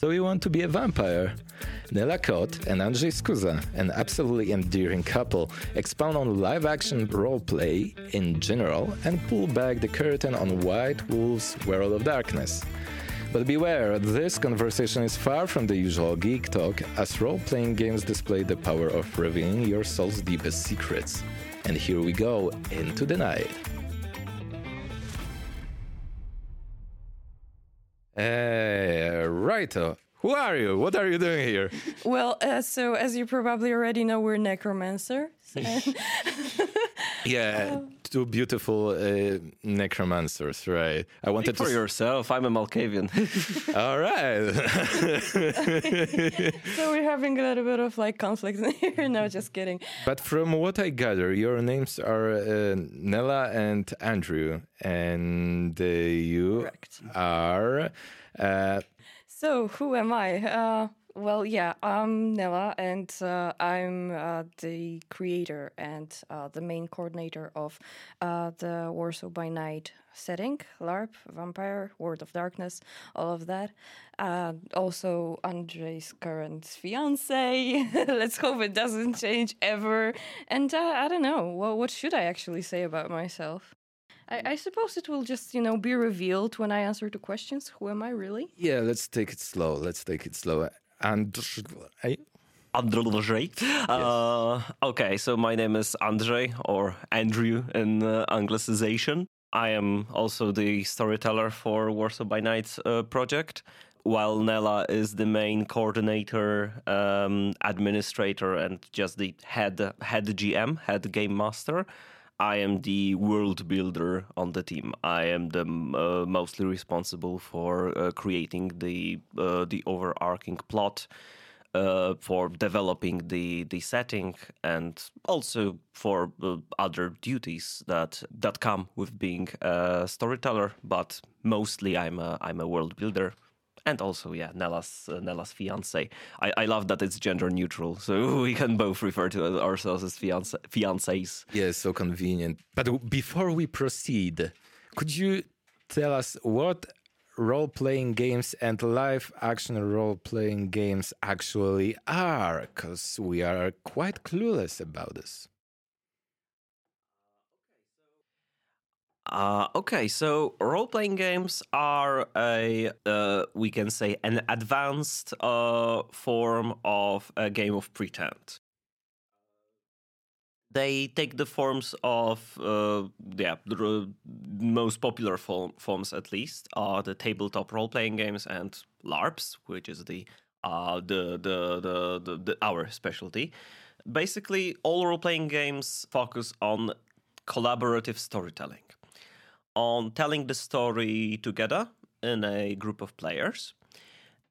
So you want to be a vampire? Nela Kot and Andrzej Skuza, an absolutely endearing couple, expound on live-action roleplay in general and pull back the curtain on White Wolf's World of Darkness. But beware, this conversation is far from the usual geek talk, as role playing games display the power of revealing your soul's deepest secrets. And here we go into the night. Hey, righto. Who are you? What are you doing here? Well, uh, so as you probably already know, we're necromancer. yeah, two beautiful uh, necromancers, right? I wanted Speak for to yourself. I'm a Malkavian. All right. so we're having a little bit of like conflict here. no, just kidding. But from what I gather, your names are uh, Nela and Andrew, and uh, you Correct. are. Uh, so who am I? Well, yeah, I'm Nela, and uh, I'm uh, the creator and uh, the main coordinator of uh, the Warsaw by Night setting LARP, Vampire, World of Darkness, all of that. Also, Andrzej's current fiance. Let's hope it doesn't change ever. And uh, I don't know, well, what should I actually say about myself? I, I, suppose it will just, you know, be revealed when I answer the questions. Who am I really? Yeah, let's take it slow. Let's take it slow. Andrzej. Andrzej. Uh, okay, so my name is Andrzej or Andrew in uh, Anglicization. I am also the storyteller for Warsaw by Night uh, project, while Nela is the main coordinator, um, administrator, and just the head head GM, head game master. I am the world builder on the team. I am the uh, mostly responsible for uh, creating the uh, the overarching plot, uh, for developing the the setting, and also for uh, other duties that that come with being a storyteller. But mostly, I'm a I'm a world builder and also yeah Nela's uh, Nela's fiance. I, I love that it's gender neutral, so we can both refer to ourselves as fiance fiancés. Yeah, so convenient. But before we proceed, could you tell us what role playing games and live action role playing games actually are? Because we are quite clueless about this. Uh, okay, so role playing games are a, uh, we can say, an advanced uh, form of a game of pretend. They take the forms of, uh, yeah, the most popular form, forms at least are the tabletop role playing games and LARPs, which is the, uh, the, the, the, the, the our specialty. Basically, all role playing games focus on collaborative storytelling on telling the story together in a group of players.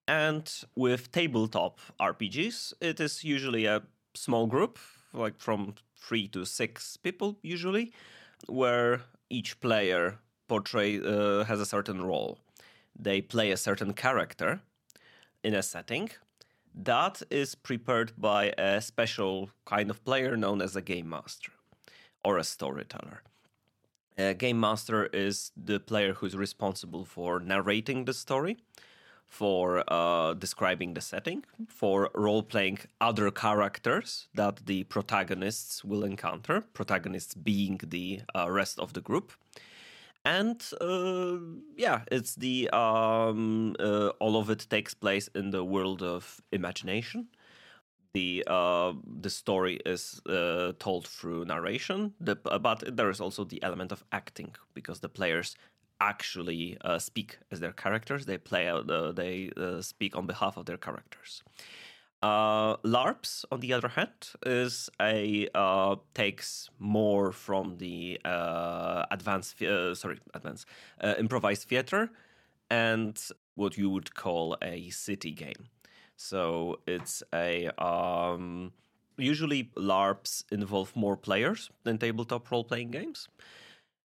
And with tabletop RPGs, it is usually a small group, like from three to six people, usually, where each player portray uh, has a certain role. They play a certain character in a setting that is prepared by a special kind of player known as a game master or a storyteller. A game master is the player who's responsible for narrating the story, for uh, describing the setting, for role playing other characters that the protagonists will encounter, protagonists being the uh, rest of the group. And uh, yeah, it's the um, uh, all of it takes place in the world of imagination the uh, the story is uh, told through narration, the, but there is also the element of acting because the players actually uh, speak as their characters. They play uh, they uh, speak on behalf of their characters. Uh, LARPs, on the other hand, is a takes more from the advanced, sorry, advanced improvised theater and what you would call a city game. So it's a um, usually LARPs involve more players than tabletop role playing games,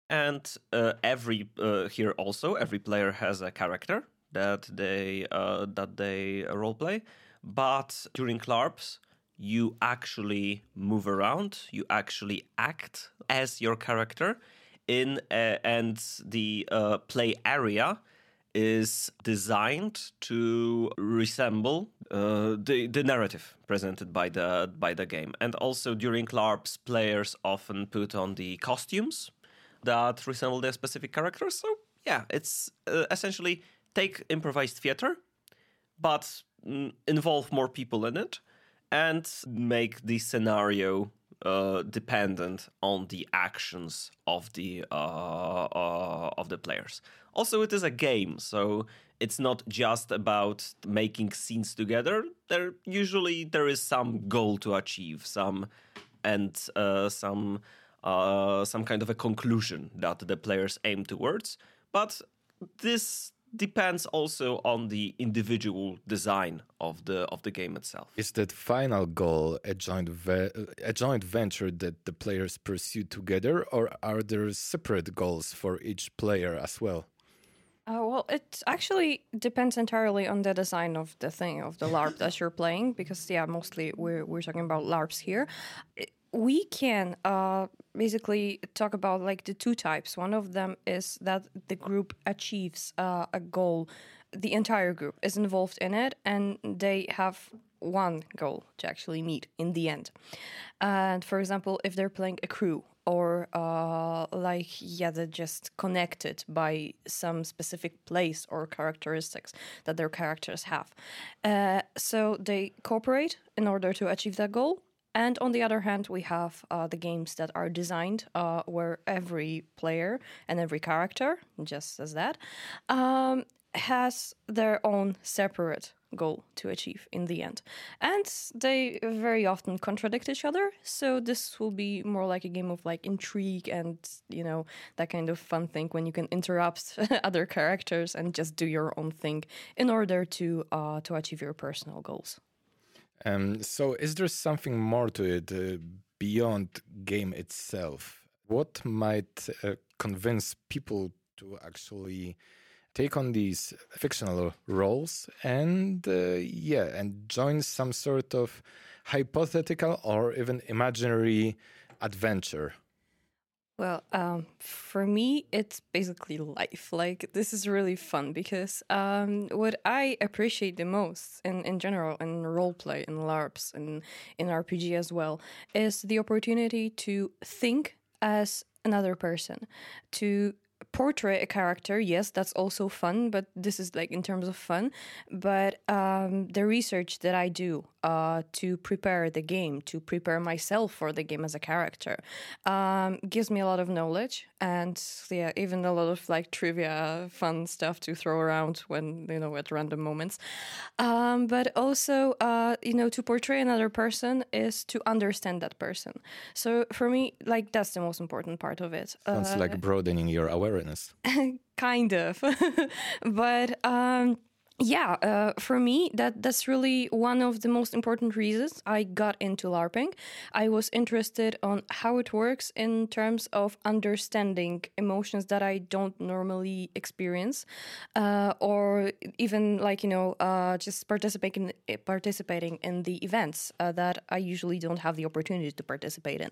and uh, every uh, here also every player has a character that they uh, that they role play. But during LARPs, you actually move around, you actually act as your character in and the uh, play area is designed to resemble uh, the the narrative presented by the by the game, and also during LARPs, players often put on the costumes that resemble their specific characters. So yeah, it's uh, essentially take improvised theater, but mm, involve more people in it, and make the scenario uh, dependent on the actions of the uh, uh, of the players. Also, it is a game, so it's not just about making scenes together. There usually there is some goal to achieve, some and uh, some uh, some kind of a conclusion that the players aim towards. But this depends also on the individual design of the of the game itself. Is that final goal a joint ve- a joint venture that the players pursue together, or are there separate goals for each player as well? Uh, well, it actually depends entirely on the design of the thing of the LARP that you're playing, because yeah, mostly we're we're talking about LARPs here. It, we can uh, basically talk about like the two types. One of them is that the group achieves uh, a goal. The entire group is involved in it, and they have one goal to actually meet in the end. And for example, if they're playing a crew or uh, like yeah they're just connected by some specific place or characteristics that their characters have uh, so they cooperate in order to achieve that goal and on the other hand, we have uh, the games that are designed uh, where every player and every character, just as that, um, has their own separate goal to achieve in the end. And they very often contradict each other. So this will be more like a game of like intrigue and, you know, that kind of fun thing when you can interrupt other characters and just do your own thing in order to uh, to achieve your personal goals. Um, so, is there something more to it uh, beyond game itself? What might uh, convince people to actually take on these fictional roles and uh, yeah, and join some sort of hypothetical or even imaginary adventure? Well, um, for me, it's basically life. Like this is really fun because um, what I appreciate the most, in in general, in roleplay, in LARPs, and in RPG as well, is the opportunity to think as another person, to portray a character yes that's also fun but this is like in terms of fun but um, the research that i do uh, to prepare the game to prepare myself for the game as a character. Um, gives me a lot of knowledge and yeah even a lot of like trivia fun stuff to throw around when you know at random moments. Um, but also uh, you know to portray another person is to understand that person. So for me like that's the most important part of it. Sounds uh, like broadening your awareness. kind of. But um yeah, uh, for me, that that's really one of the most important reasons I got into LARPing. I was interested on how it works in terms of understanding emotions that I don't normally experience, uh, or even like you know, uh, just participating participating in the events uh, that I usually don't have the opportunity to participate in.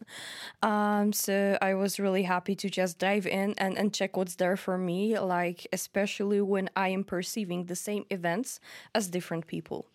Um, so I was really happy to just dive in and and check what's there for me, like especially when I am perceiving the same events as different people.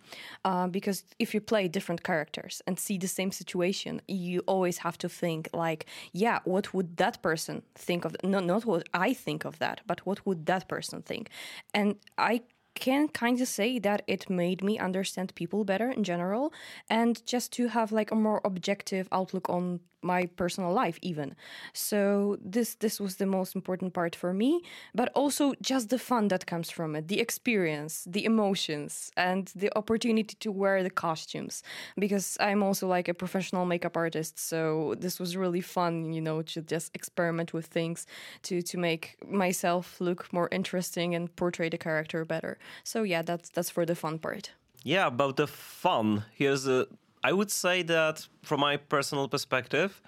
Uh, because if you play different characters and see the same situation, you always have to think like, yeah, what would that person think of? No, not what I think of that, but what would that person think? And I can kind of say that it made me understand people better in general and just to have like a more objective outlook on my personal life even. So this this was the most important part for me but also just the fun that comes from it the experience the emotions and the opportunity to wear the costumes. Because i'm also like a professional makeup artist so this was really fun you know to just experiment with things to to make myself look more interesting and portray the character better. So yeah that's that's for the fun part. Yeah about the fun here's a I would say that from my personal perspective,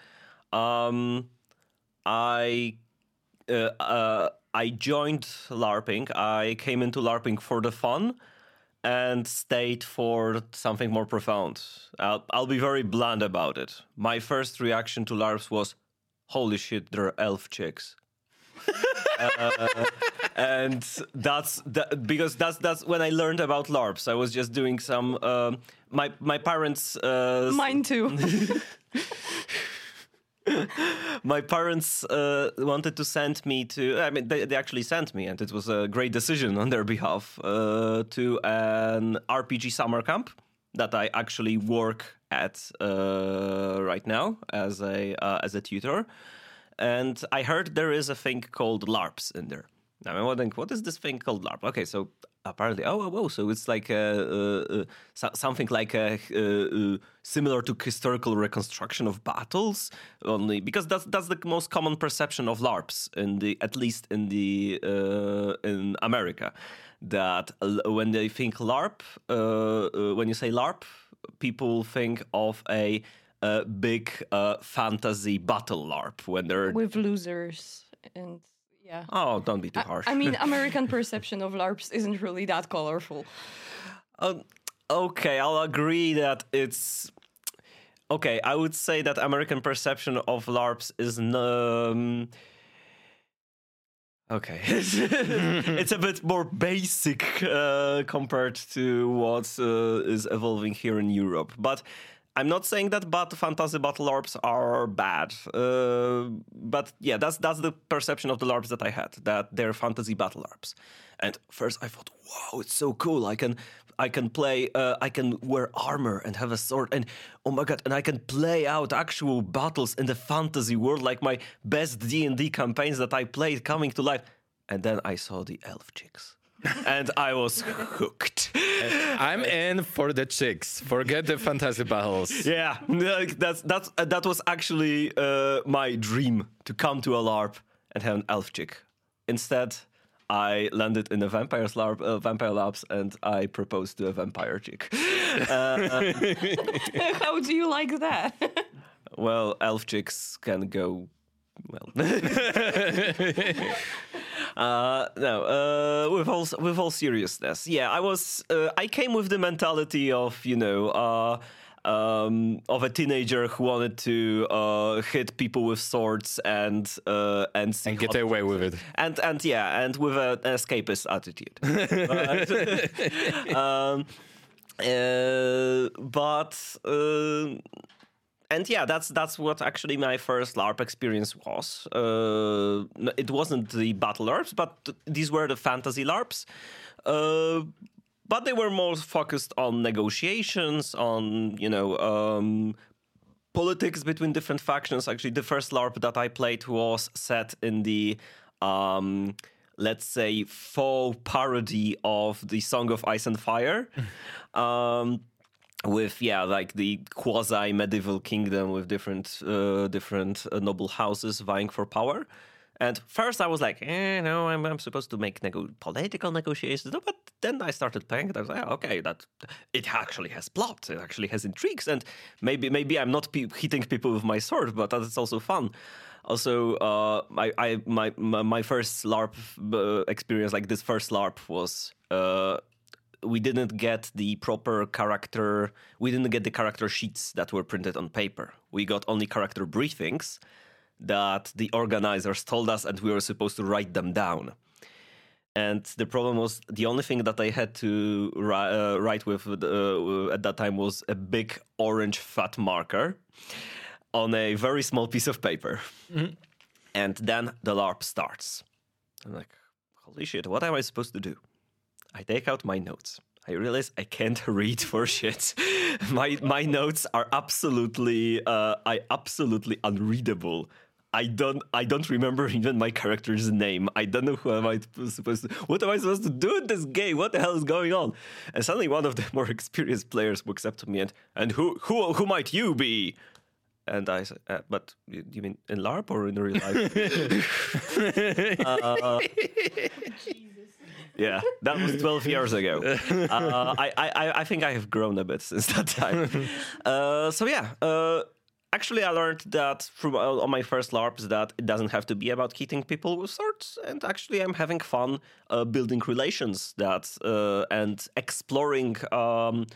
um, I uh, uh, I joined LARPing. I came into LARPing for the fun and stayed for something more profound. I'll, I'll be very blunt about it. My first reaction to LARPs was, "Holy shit, there are elf chicks." uh, and that's that, because that's that's when I learned about LARPs. I was just doing some. Um, my my parents. Uh, Mine too. my parents uh, wanted to send me to i mean they, they actually sent me and it was a great decision on their behalf uh, to an rpg summer camp that i actually work at uh, right now as a uh, as a tutor and i heard there is a thing called larps in there i'm wondering what is this thing called larp? Okay so apparently oh, oh, oh so it's like a, so, something like a, similar to historical reconstruction of battles only because that's that's the most common perception of larps in the at least in the uh, in america that when they think larp uh, uh, when you say larp people think of a, a big uh, fantasy battle larp when they're with losers and yeah. Oh, don't be too I, harsh. I mean, American perception of LARPs isn't really that colorful. Um, okay, I'll agree that it's. Okay, I would say that American perception of LARPs is. Um, okay, it's a bit more basic uh, compared to what uh, is evolving here in Europe, but I'm not saying that but fantasy battle LARPs are bad, uh, but yeah, that's that's the perception of the LARPs that I had that they're fantasy battle LARPs. And first I thought, wow, it's so cool. I can I can play, uh, I can wear armor and have a sword, and oh my god, and I can play out actual battles in the fantasy world like my best D and D campaigns that I played coming to life. And then I saw the elf chicks and I was hooked. I'm in for the chicks. Forget the fantasy battles. Yeah, that's that's uh, that was actually uh, my dream to come to a LARP and have an elf chick. Instead, I landed in a vampire LARP, uh, vampire LARPs, and I proposed to a vampire chick. Uh, How do you like that? well, elf chicks can go well. uh, no, uh, with all with all seriousness, yeah, I was uh, I came with the mentality of you know. Uh, um, of a teenager who wanted to uh, hit people with swords and uh, and and get away with it, and and yeah, and with an escapist attitude. um, uh, but uh, and yeah, that's that's what actually my first LARP experience was. Uh, it wasn't the battle LARPs, but these were the fantasy LARPs. Uh, but they were more focused on negotiations, on you know um, politics between different factions. Actually, the first LARP that I played was set in the um, let's say faux parody of the Song of Ice and Fire. um, with yeah like the quasi medieval kingdom with different uh, different uh, noble houses vying for power. And first i was like eh, no i'm, I'm supposed to make nego- political negotiations. But then i started playing it. I was like oh, okay that it actually has plot it actually has intrigues. And maybe maybe i'm not pe- hitting people with my sword but that's also fun. Also uh, I, I my, my first larp uh, experience like this first larp was uh, we didn't get the proper character we didn't get the character sheets that were printed on paper. We got only character briefings that the organizers told us and we were supposed to write them down. And the problem was the only thing that i had to uh, write with uh, at that time was a big orange fat marker on a very small piece of paper. Mm-hmm. and then the larp starts. I'm like holy shit what am i supposed to do I take out my notes. I realize I can't read for shit. my my notes are absolutely uh, I absolutely unreadable. I don't I don't remember even my character's name. I don't know who am I supposed to what am I supposed to do in this game? What the hell is going on? And suddenly one of the more experienced players walks up to me and and who who who might you be? And I said, uh, but you mean in LARP or in real life? uh, yeah, that was 12 years ago. Uh, I, I, I think I have grown a bit since that time. Uh, so yeah, uh, actually, I learned that from uh, on my first LARPs that it doesn't have to be about hitting people with swords, and actually, I'm having fun uh, building relations that uh, and exploring. Um,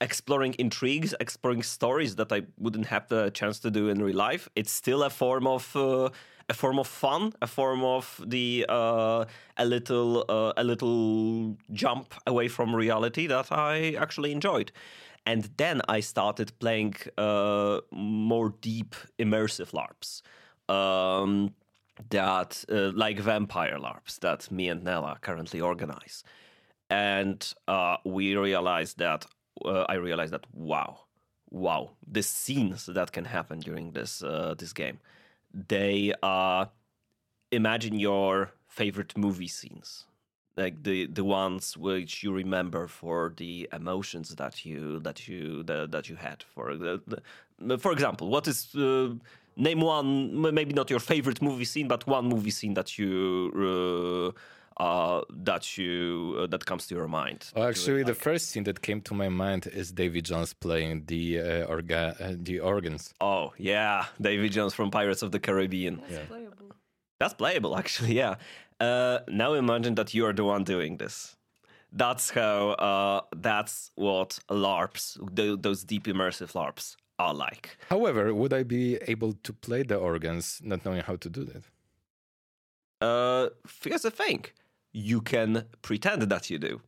exploring intrigues, exploring stories that I wouldn't have the chance to do in real life. It's still a form of uh, a form of fun, a form of the uh, a little uh, a little jump away from reality that I actually enjoyed. And then I started playing uh, more deep, immersive LARPs. Um, that uh, like vampire LARPs that me and Nela currently organize, and uh, we realized that uh, I realized that wow, wow, the scenes that can happen during this this game, they uh, imagine your favorite movie scenes, like the the ones which you remember for the emotions that you that you the, that you had. For the, the, for example, what is uh, name one maybe not your favorite movie scene, but one movie scene that you. Uh, uh, that you uh, that comes to your mind? Well, actually, the first thing that came to my mind is David Jones playing the uh, orga- uh, the organs. Oh yeah, David Jones from Pirates of the Caribbean. That's yeah. playable. That's playable, actually. Yeah. Uh, now imagine that you are the one doing this. That's how. Uh, that's what LARPs, th- those deep immersive LARPs, are like. However, would I be able to play the organs not knowing how to do that? Uh, here's the thing you can pretend that you do.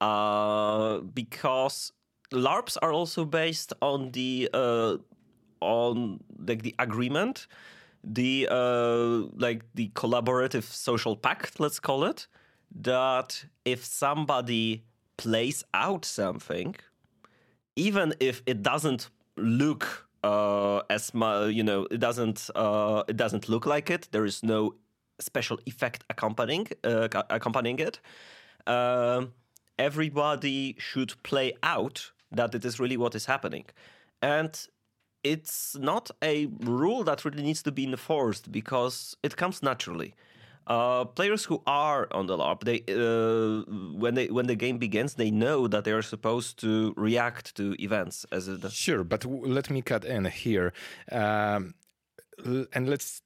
Uh, because LARPs are also based on the uh, on like the agreement, the uh, like the collaborative social pact, let's call it, that if somebody plays out something, even if it doesn't look uh, as you know, it doesn't uh, it doesn't look like it. There is no special effect accompanying uh, accompanying it. Uh, everybody should play out that it is really what is happening, and it's not a rule that really needs to be enforced because it comes naturally. Uh, players who are on the LARP, they uh, when they when the game begins, they know that they are supposed to react to events as a... sure. But let me cut in here, um, and let's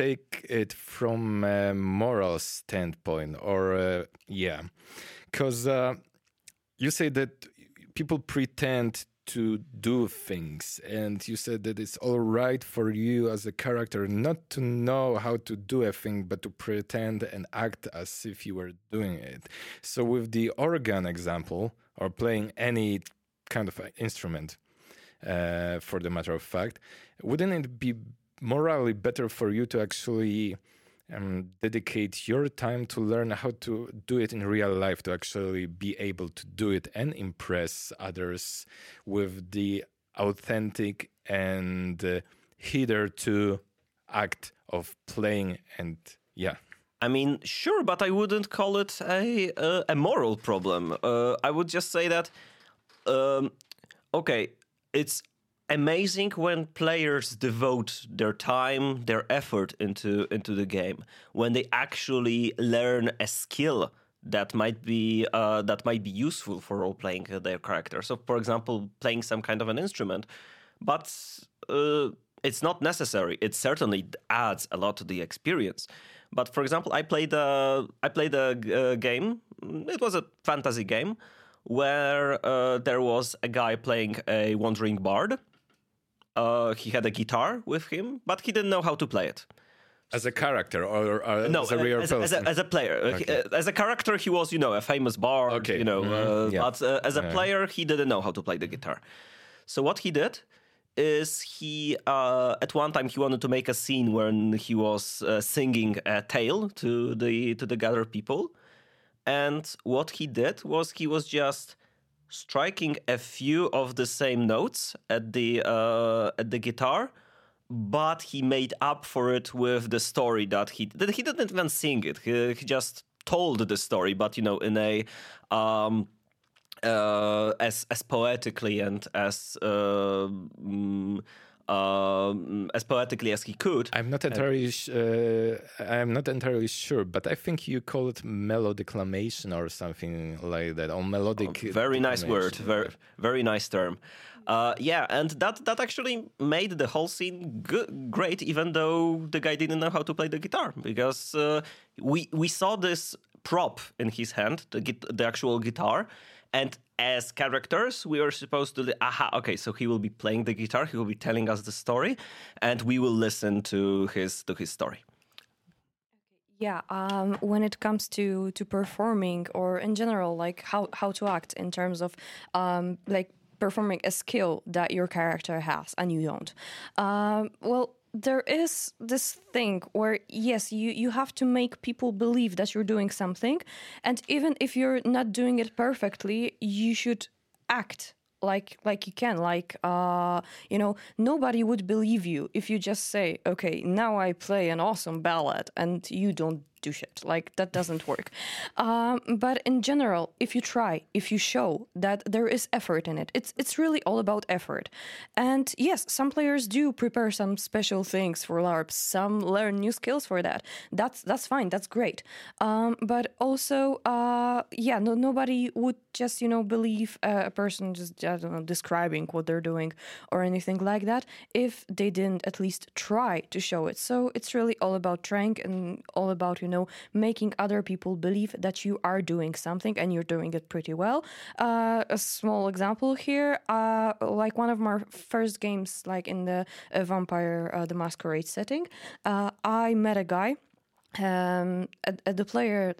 take it from a moral standpoint, or uh, yeah, because uh, you say that people pretend to do things, and you said that it's all right for you as a character not to know how to do a thing, but to pretend and act as if you were doing it. So, with the organ example, or playing any kind of instrument, uh, for the matter of fact, wouldn't it be morally better for you to actually um, dedicate your time to learn how to do it in real life, to actually be able to do it and impress others with the authentic and uh, hitherto act of playing and yeah. I mean, sure, but I wouldn't call it a uh, a moral problem. Uh, I would just say that, um, okay, it's amazing when players devote their time, their effort into into the game. When they actually learn a skill that might be uh, that might be useful for role playing their character. So, for example, playing some kind of an instrument, but uh, it's not necessary. It certainly adds a lot to the experience. But for example, I played a I played a uh, game. It was a fantasy game where uh, there was a guy playing a wandering bard. Uh, he had a guitar with him, but he didn't know how to play it. As a character or, or no, as a real as, person? As a, as a player. Okay. As a character, he was, you know, a famous bard. Okay. You know, Mhm. uh, Yeah. but uh, as a Yeah. player, he didn't know how to play the guitar. So what he did is he uh, at one time he wanted to make a scene when he was uh, singing a tale to the to the gathered people, and what he did was he was just striking a few of the same notes at the uh, at the guitar, but he made up for it with the story that he that he didn't even sing it. He, he just told the story, but you know, in a um, uh, as as poetically and as uh, mm, um, as poetically as he could. I'm not entirely. Uh, I'm not entirely sure, but I think you call it melodeclamation or something like that, or melodic. very nice word very very nice term uh, yeah and that that actually made the whole scene great even though the guy didn't know how to play the guitar because uh, we we saw this prop in his hand the the actual guitar and as characters we are supposed to li- aha okay so he will be playing the guitar he will be telling us the story and we will listen to his to his story Yeah, um, when it comes to to performing or in general, like how how to act in terms of um, like performing a skill that your character has and you don't. Um, well, there is this thing where yes you you have to make people believe that you're doing something. And even if you're not doing it perfectly you should act like like you can like uh you know nobody would believe you if you just say okay now i play an awesome ballad and you don't do shit. Like that doesn't work. Um, but in general if you try if you show that there is effort in it it's it's really all about effort. And yes some players do prepare some special things for larps. Some learn new skills for that. That's that's fine. That's great. Um, but also uh, yeah no nobody would just you know believe a person just I don't know describing what they're doing or anything like that if they didn't at least try to show it. So it's really all about trying and all about you know making other people believe that you are doing something and you're doing it pretty well. Uh, a small example here uh, like one of my first games like in the uh, vampire uh, the masquerade setting uh, i met a guy um, the player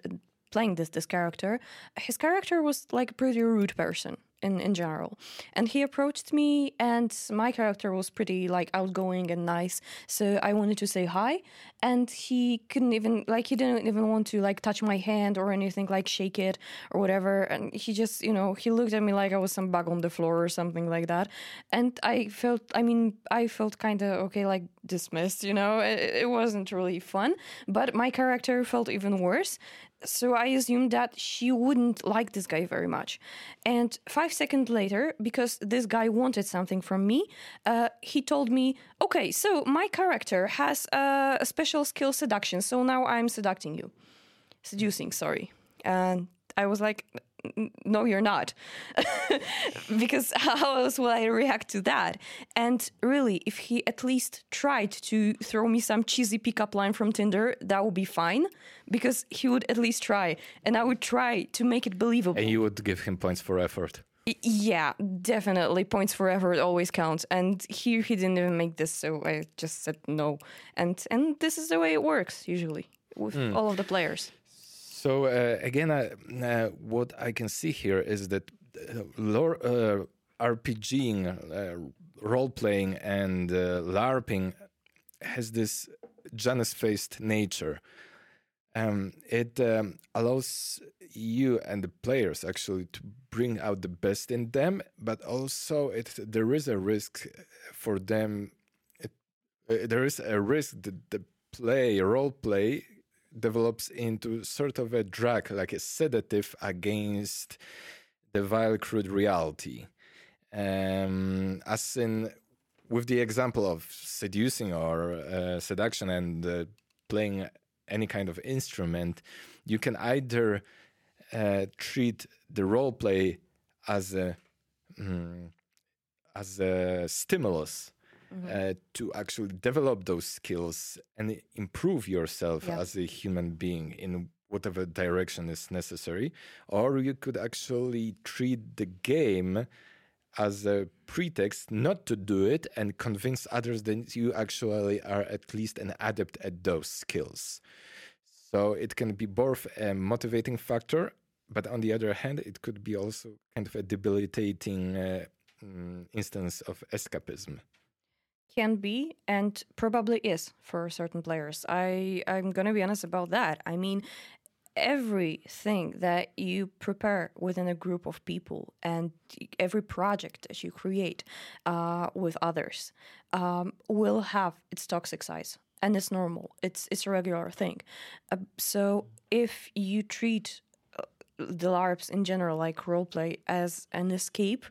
playing this this character his character was like a pretty rude person in, in general. And he approached me, and my character was pretty like outgoing and nice. So I wanted to say hi, and he couldn't even like he didn't even want to like touch my hand or anything like shake it or whatever. And he just you know he looked at me like I was some bug on the floor or something like that. And I felt I mean I felt kind of okay like dismissed. You know it, it wasn't really fun. But my character felt even worse so I assumed that she wouldn't like this guy very much. And five seconds later, because this guy wanted something from me, uh, he told me, "Okay, so my character has uh, a special skill seduction, so now I'm seducing you, seducing. Sorry." And I was like, no, you're not. because how else will I react to that? And really, if he at least tried to throw me some cheesy pickup line from Tinder, that would be fine because he would at least try. And I would try to make it believable. And you would give him points for effort. Yeah, definitely. Points for effort always count. And here he didn't even make this, so I just said no. And and this is the way it works usually with mm. all of the players. So uh, again, uh, uh, what I can see here is that uh, lore, uh, RPGing, uh, role playing, and LARPing has this Janus-faced nature. Um, it um, allows you and the players actually to bring out the best in them, but also it there is a risk for them. It, there is a risk that the play role play develops into sort of a drug, like a sedative against the vile, crude reality. Um, as in, with the example of seducing or uh, seduction and uh, playing any kind of instrument, you can either uh, treat the role play as a mm, as a stimulus mm-hmm. uh, to actually develop those skills and improve yourself yeah. as a human being in whatever direction is necessary. Or you could actually treat the game as a pretext not to do it and convince others that you actually are at least an adept at those skills. So it can be both a motivating factor, but on the other hand, it could be also kind of a debilitating uh, mm, instance of escapism can be and probably is for certain players. I I'm going to be honest about that. I mean, everything that you prepare within a group of people and every project that you create uh, with others um, will have its toxic sides and it's normal it's it's a regular thing uh, so if you treat the LARPs in general, like roleplay, as an escape,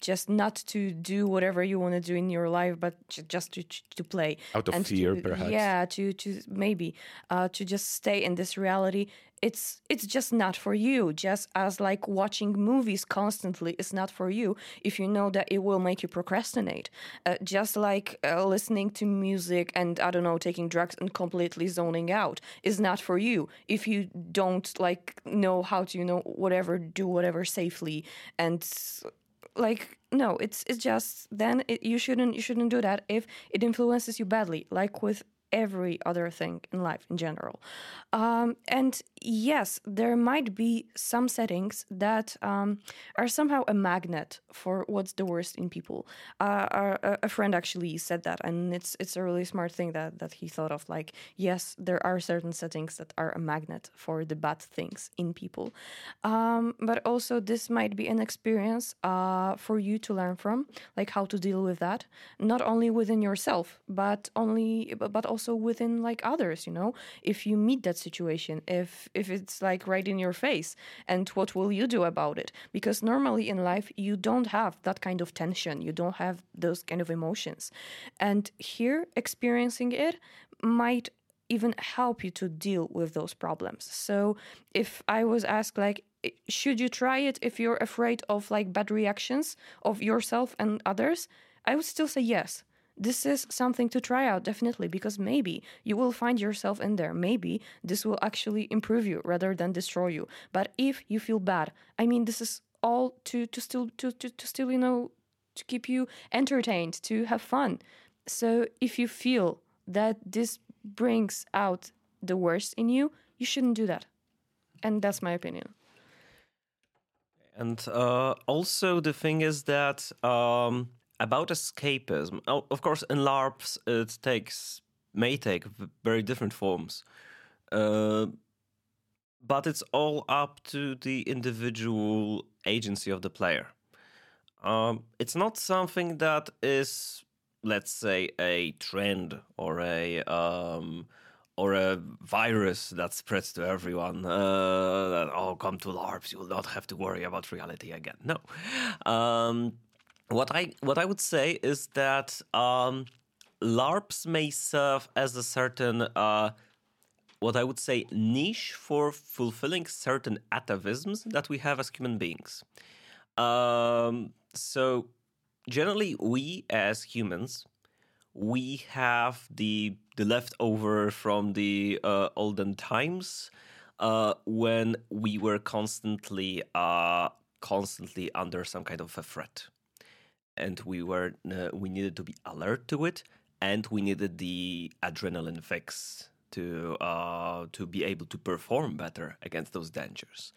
just not to do whatever you want to do in your life, but just to to play out of and fear, to, perhaps. Yeah, to to maybe uh, to just stay in this reality it's it's just not for you. Just as like watching movies constantly is not for you if you know that it will make you procrastinate. Uh, just like uh, listening to music and i don't know taking drugs and completely zoning out is not for you if you don't like know how to you know whatever do whatever safely. And like no it's it's just then it, you shouldn't you shouldn't do that if it influences you badly. Like with every other thing in life in general. Um, and yes, there might be some settings that um, are somehow a magnet for what's the worst in people. Uh, our, a friend actually said that, and it's it's a really smart thing that that he thought of. Like, yes, there are certain settings that are a magnet for the bad things in people, um, but also this might be an experience uh, for you to learn from, like how to deal with that, not only within yourself, but only but also within like others. You know, if you meet that situation, if if it's like right in your face, and what will you do about it? Because normally in life you don't have that kind of tension, you don't have those kind of emotions, and here experiencing it might even help you to deal with those problems. So if I was asked like should you try it if you're afraid of like bad reactions of yourself and others? I would still say yes. This is something to try out definitely because maybe you will find yourself in there. Maybe this will actually improve you rather than destroy you. But if you feel bad, I mean this is all to to still to to, to still you know to keep you entertained, to have fun. So if you feel that this brings out the worst in you, you shouldn't do that. And that's my opinion. And uh, also, the thing is that um, about escapism, of course, in LARPs, it takes may take very different forms. Uh, but it's all up to the individual agency of the player. Um, it's not something that is, let's say, a trend or a um, or a virus that spreads to everyone. Uh, oh, come to LARPs, you will not have to worry about reality again. No. Um, what I what I would say is that um, LARPs may serve as a certain uh, what I would say niche for fulfilling certain atavisms that we have as human beings. Um, so generally, we as humans, we have the the leftover from the uh, olden times uh, when we were constantly uh, constantly under some kind of a threat, and we were uh, we needed to be alert to it, and we needed the adrenaline fix to uh, to be able to perform better against those dangers.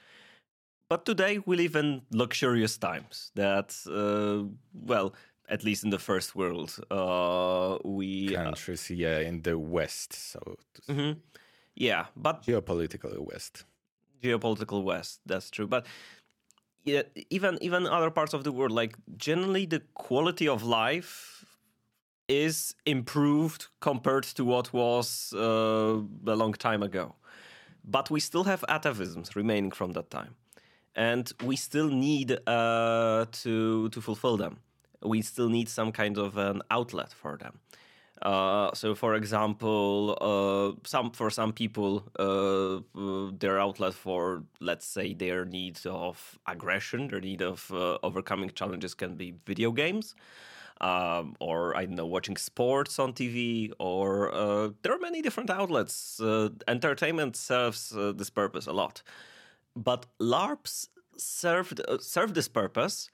But today we live in luxurious times that, uh, well, at least in the first world, uh, we uh, countries, yeah, in the West. So, mm-hmm. yeah, but geopolitical West, geopolitical West. That's true, but yeah, even even other parts of the world, like generally, the quality of life is improved compared to what was uh, a long time ago. But we still have atavisms remaining from that time and we still need uh, to to fulfill them. We still need some kind of an outlet for them. Uh, so, for example, uh, some for some people, uh, their outlet for, let's say, their need of aggression, their need of uh, overcoming challenges can be video games, um, or I don't know, watching sports on TV, or uh, there are many different outlets. Uh, entertainment serves this purpose a lot but LARPs served uh, serve this purpose,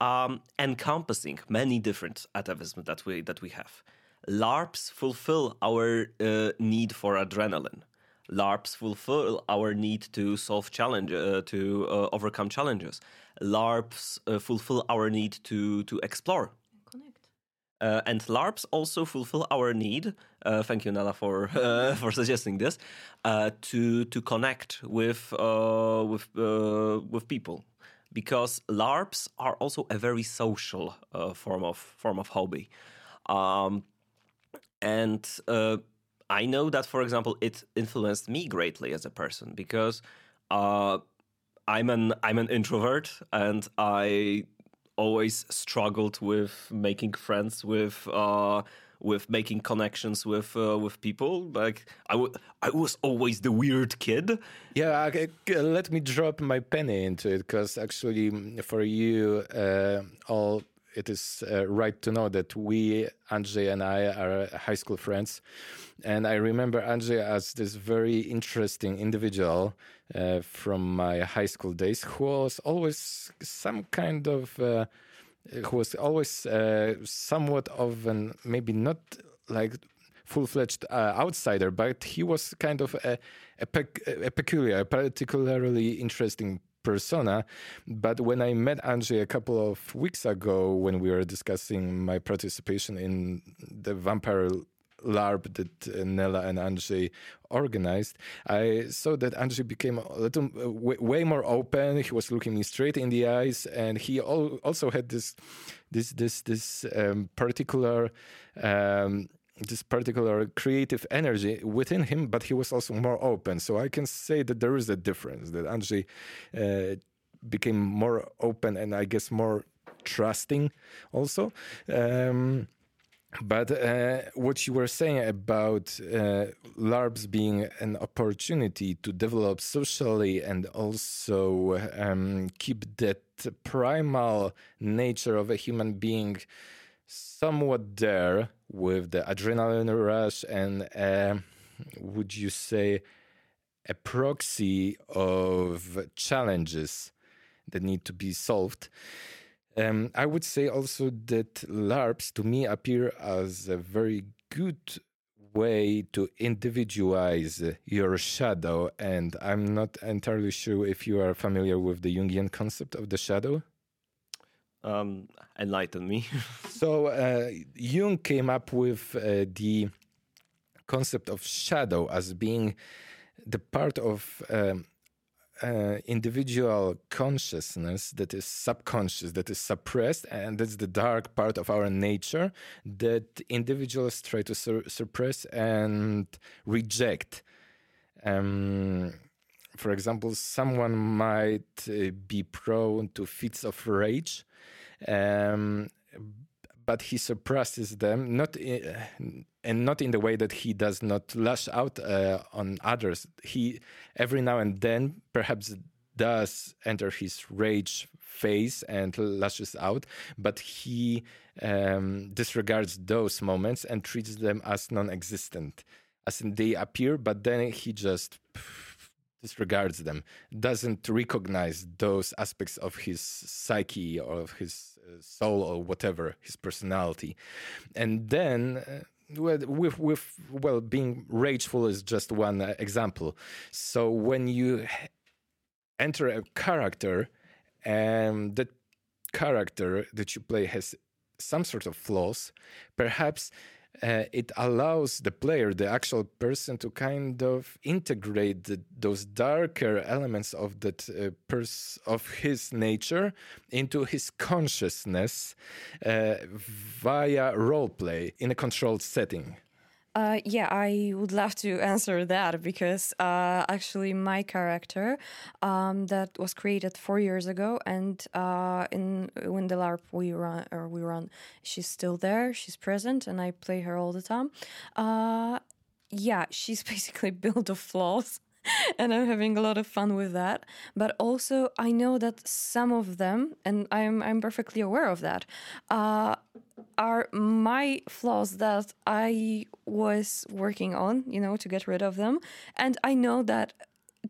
um, encompassing many different atavisms that we that we have. LARPs fulfill our uh, need for adrenaline. LARPs fulfill our need to solve challenge, uh, to uh, overcome challenges. LARPs uh, fulfill our need to to explore uh, and LARPs also fulfill our need. Uh, thank you, Nela, for uh, for suggesting this. Uh, to to connect with uh, with uh, with people, because LARPs are also a very social form of form of hobby, um, and I know that, for example, it influenced me greatly as a person because I'm an I'm an introvert and I always struggled with making friends with uh, with making connections with uh, with people. Like I, w- I was always the weird kid. Yeah, let me drop my penny into it because actually, for you, uh, all it is uh, right to know that we, Andrzej and I, are high school friends. And I remember Andrzej as this very interesting individual uh, from my high school days who was always some kind of. Uh, who was always uh, somewhat of an maybe not like full-fledged uh, outsider, but he was kind of a, a, pec- a peculiar, particularly interesting persona. But when I met Andrzej a couple of weeks ago, when we were discussing my participation in the Vampire LARP that uh, Nela and Andrzej organized, I saw that Andrzej became a little uh, way more open. He was looking me straight in the eyes, and he al- also had this this this this um, particular. Um, this particular creative energy within him, but he was also more open. So I can say that there is a difference. That Andrzej uh, became more open and I guess more trusting also. Um, but uh, what you were saying about uh, LARPs being an opportunity to develop socially and also um, keep that primal nature of a human being somewhat there with the adrenaline rush and uh, would you say a proxy of challenges that need to be solved um, I would say also that LARPs to me appear as a very good way to individualize your shadow. And I'm not entirely sure if you are familiar with the Jungian concept of the shadow. Um, enlighten me. so uh, Jung came up with uh, the concept of shadow as being the part of um, uh, individual consciousness that is subconscious, that is suppressed, and that's the dark part of our nature that individuals try to suppress and reject. Um, for example, someone might uh, be prone to fits of rage, um, but he suppresses them, not. In, and not in the way that he does not lash out uh, on others. He every now and then perhaps does enter his rage phase and lashes out, but he um, disregards those moments and treats them as non-existent, as they appear, but then he just disregards them, doesn't recognize those aspects of his psyche or of his uh, soul or whatever, his personality, and then. Uh, with with well being rageful is just one uh, example so when you enter a character and that character that you play has some sort of flaws perhaps uh, it allows the player, the actual person, to kind of integrate the, those darker elements of that uh, pers- of his nature into his consciousness uh, via role play in a controlled setting. Uh, yeah, I would love to answer that because uh, actually my character um, that was created four years ago, and uh, in when the LARP we run or we run, she's still there, she's present, and I play her all the time. Uh, yeah, she's basically built of flaws. and I'm having a lot of fun with that. But also, I know that some of them, and I'm I'm perfectly aware of that, uh, are my flaws that I was working on, you know, to get rid of them. And I know that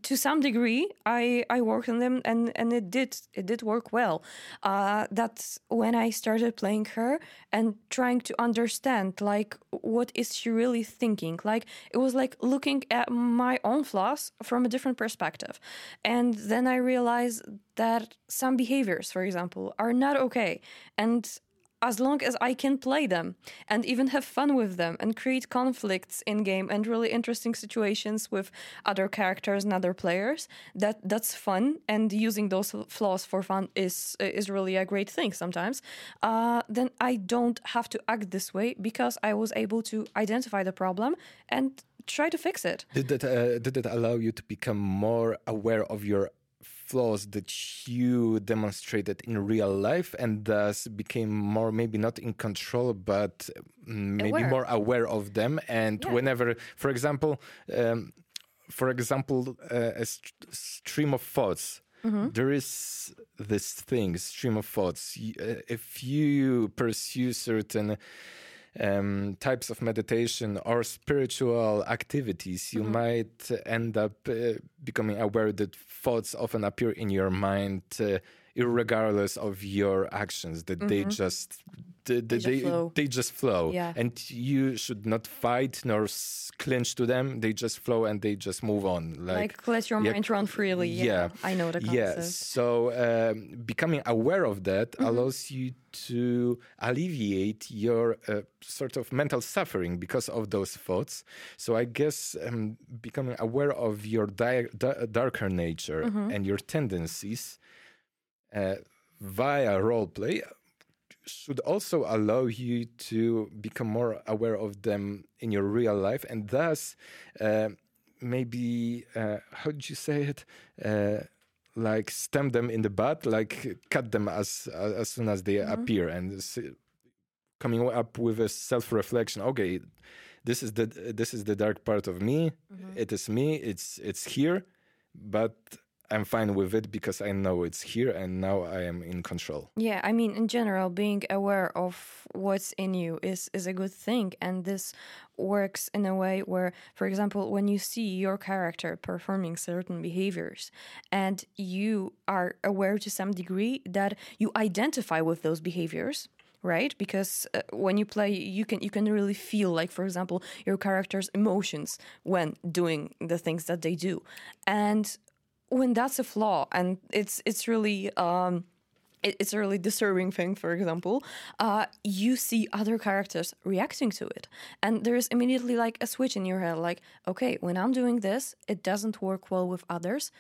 to some degree i i worked on them and and it did it did work well. Uh that's when i started playing her and trying to understand like what is she really thinking? Like it was like looking at my own flaws from a different perspective. And then i realized that some behaviors for example are not okay. And as long as I can play them and even have fun with them and create conflicts in game and really interesting situations with other characters and other players, that that's fun. And using those flaws for fun is is really a great thing sometimes. Uh, then I don't have to act this way because I was able to identify the problem and try to fix it. Did that uh, did that allow you to become more aware of your flaws that you demonstrated in real life and thus became more maybe not in control but maybe aware. more aware of them and yeah. whenever for example um, for example uh, a st stream of thoughts Mm-hmm. There is this thing, stream of thoughts. Uh, if you pursue certain um, types of meditation or spiritual activities, you mm-hmm. might end up uh, becoming aware that thoughts often appear in your mind, uh, regardless of your actions, that mm-hmm. they just they, they, just they, flow. they just flow. Yeah. And you should not fight nor s- clinch to them. They just flow and they just move on. Like, Like, let your yeah, mind run freely. Yeah, yeah. I know the concept. Yes. So um, becoming aware of that Mm-hmm. allows you to alleviate your uh, sort of mental suffering because of those thoughts. So I guess um, becoming aware of your di- da- darker nature Mm-hmm. and your tendencies uh, via role play should also allow you to become more aware of them in your real life and thus uh, maybe uh, how did you say it? Uh, like stamp them in the butt like cut them as as soon as they appear and coming up with a self-reflection okay this is the this is the dark part of me. It is me. It's it's here. But i'm fine with it because i know it's here and now i am in control. Yeah, I mean, in general, being aware of what's in you is is a good thing, and this works in a way where, for example, when you see your character performing certain behaviors, and you are aware to some degree that you identify with those behaviors. Right, because uh, when you play, you can you can really feel like, for example, your character's emotions when doing the things that they do, and when that's a flaw, and it's it's really um, it- it's a really disturbing thing for example uh, you see other characters reacting to it. And there's immediately like a switch in your head like okay when i'm doing this it doesn't work well with others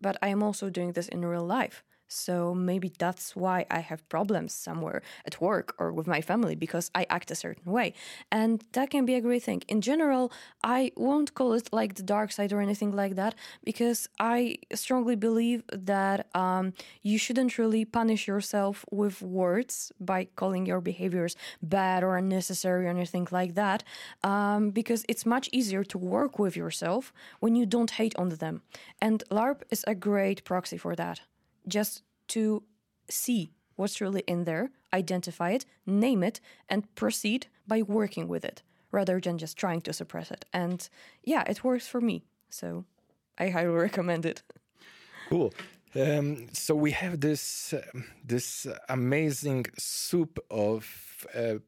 but i am also doing this in real life so maybe that's why i have problems somewhere at work or with my family because i act a certain way. And that can be a great thing. In general i won't call it like the dark side or anything like that because i strongly believe that um, you shouldn't really punish yourself with words by calling your behaviors bad or unnecessary or anything like that um, because it's much easier to work with yourself when you don't hate on them. And larp is a great proxy for that just to see what's really in there, identify it, name it, and proceed by working with it rather than just trying to suppress it. And yeah, it works for me. So I highly recommend it. Cool. Um, so we have this um this amazing soup of uh,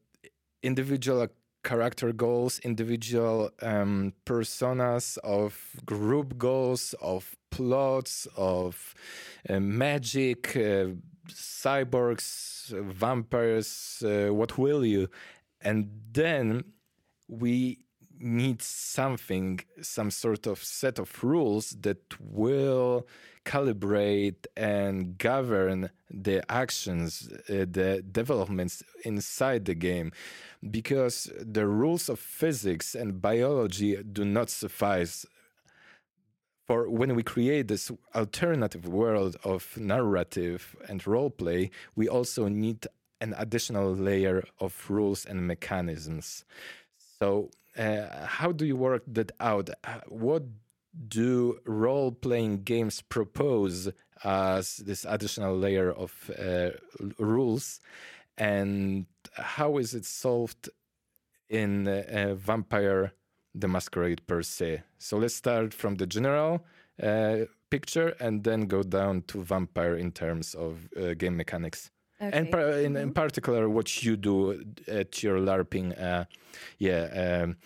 individual character goals, individual um, personas, of group goals, of plots, of uh, magic, uh, cyborgs, vampires, uh, what will you? And then we need something, some sort of set of rules that will calibrate and govern the actions, uh, the developments inside the game. Because the rules of physics and biology do not suffice for when we create this alternative world of narrative and role play, we also need an additional layer of rules and mechanisms. So, uh, how do you work that out? Uh, What do role playing games propose as this additional layer of uh, rules? And how is it solved in uh, Vampire the Masquerade per se? So, let's start from the general uh, picture and then go down to Vampire in terms of uh, game mechanics. And par- in, in particular, what you do at your LARPing, uh, yeah, um,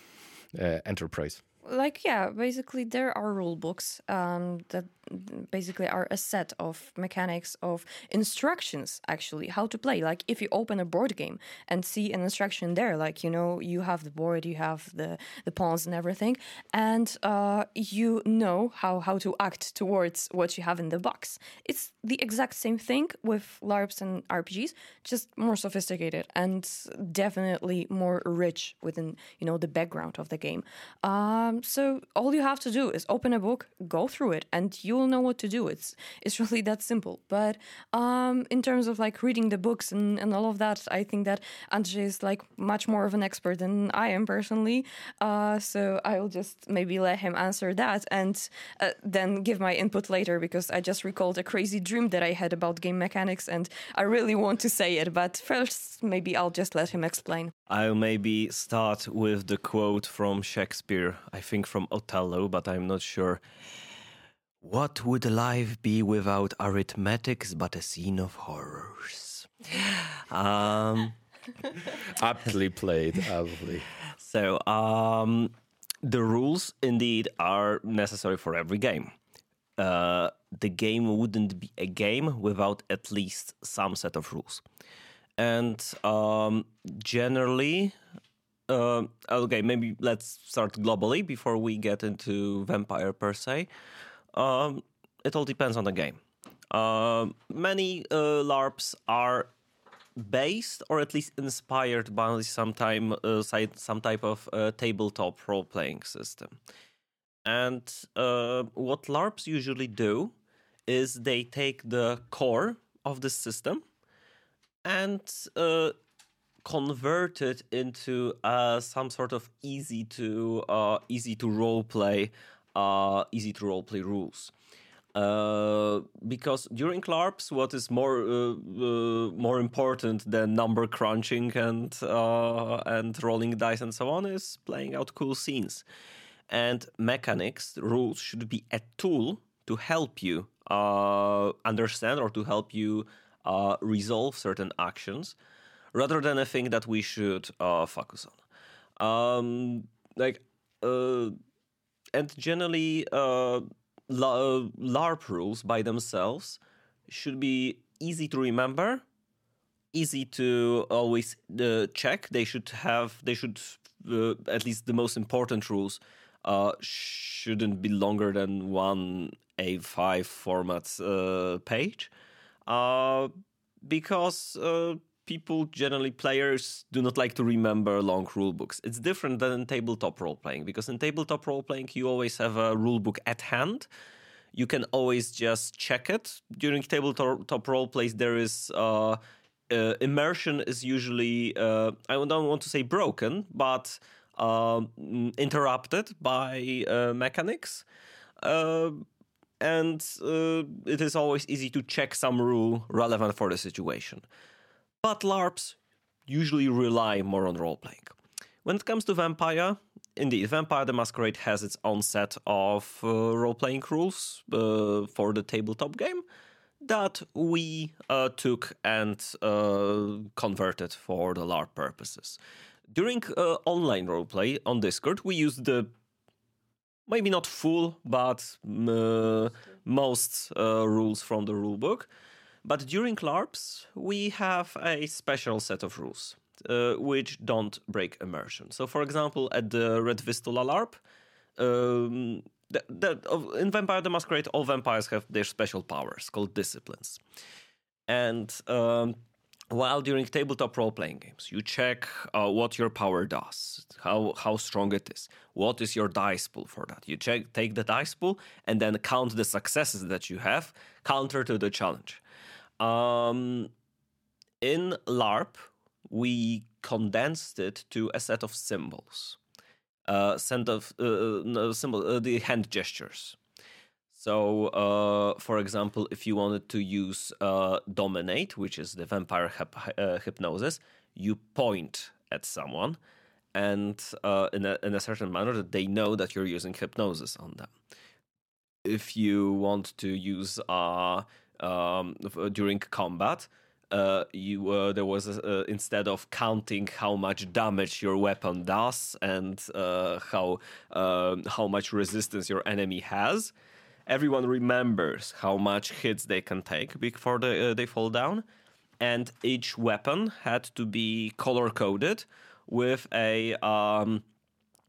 uh, enterprise. Like yeah basically there are rule books um, that basically are a set of mechanics of instructions actually how to play. Like if you open a board game and see an instruction there like you know you have the board you have the the pawns and everything and uh, you know how how to act towards what you have in the box. It's the exact same thing with larps and rpgs just more sophisticated and definitely more rich within you know the background of the game. Um, so all you have to do is open a book go through it and you will know what to do. It's it's really that simple. But um, in terms of like reading the books and, and all of that i think that Andrzej is like much more of an expert than i am personally. Uh, so i will just maybe let him answer that and uh, then give my input later because i just recalled a crazy dream that i had about game mechanics and i really want to say it but first maybe i'll just let him explain I'll maybe start with the quote from Shakespeare, I think from Othello, but I'm not sure. What would life be without arithmetics but a scene of horrors? Um, Aptly played, aptly. So, um, the rules indeed are necessary for every game. Uh, the game wouldn't be a game without at least some set of rules. And um, generally, uh, okay, maybe let's start globally before we get into Vampire per se. Um, it all depends on the game. Uh, many uh, LARPs are based or at least inspired by some time uh, some type of uh, tabletop role playing system. And uh, what LARPs usually do is they take the core of the system and uh, convert it into uh, some sort of easy to uh, easy to role play, easy to role play rules. Uh, because during LARPs, what is more uh, uh, more important than number crunching and uh, and rolling dice and so on is playing out cool scenes. And mechanics rules should be a tool to help you uh, understand or to help you resolve certain actions, rather than a thing that we should focus on. Um, like and generally LARP rules by themselves should be easy to remember, easy to always uh, check. They should have, they should, uh, at least the most important rules, uh, shouldn't be longer than one A5 format uh, page. Uh, because uh, people generally players do not like to remember long rule books it's different than in tabletop role playing because in tabletop role playing you always have a rule book at hand. You can always just check it. During tabletop role plays there is uh, uh, immersion is usually uh, i don't want to say broken but um, interrupted by uh, mechanics. Uh, and uh, it is always easy to check some rule relevant for the situation but LARPs usually rely more on role playing. When it comes to Vampire, indeed, Vampire the Masquerade has its own set of uh, role playing rules uh, for the tabletop game that we uh, took and uh, converted for the LARP purposes. During uh, online roleplay on Discord, we used the maybe not full, but uh, most rules from the rulebook. But during LARPs, we have a special set of rules uh, which don't break immersion. So, for example, at the Red Vistula LARP, um, the, the, in Vampire the Masquerade, all vampires have their special powers called disciplines. And um, while during tabletop role playing games, you check uh, what your power does, how how strong it is, what is your dice pool for that. You check take the dice pool and then count the successes that you have, counter to the challenge. Um, in LARP, we condensed it to a set of symbols, uh, set of uh, no, symbol, uh, the hand gestures. So, uh, for example, if you wanted to use uh, dominate, which is the vampire uh, hypnosis, you point at someone, and uh, in a in a certain manner that they know that you're using hypnosis on them. If you want to use uh, um, during combat. Uh, you uh, there was a, uh, instead of counting how much damage your weapon does and uh, how um, how much resistance your enemy has, everyone remembers how much hits they can take before they, uh, they fall down, and each weapon had to be color coded with a um,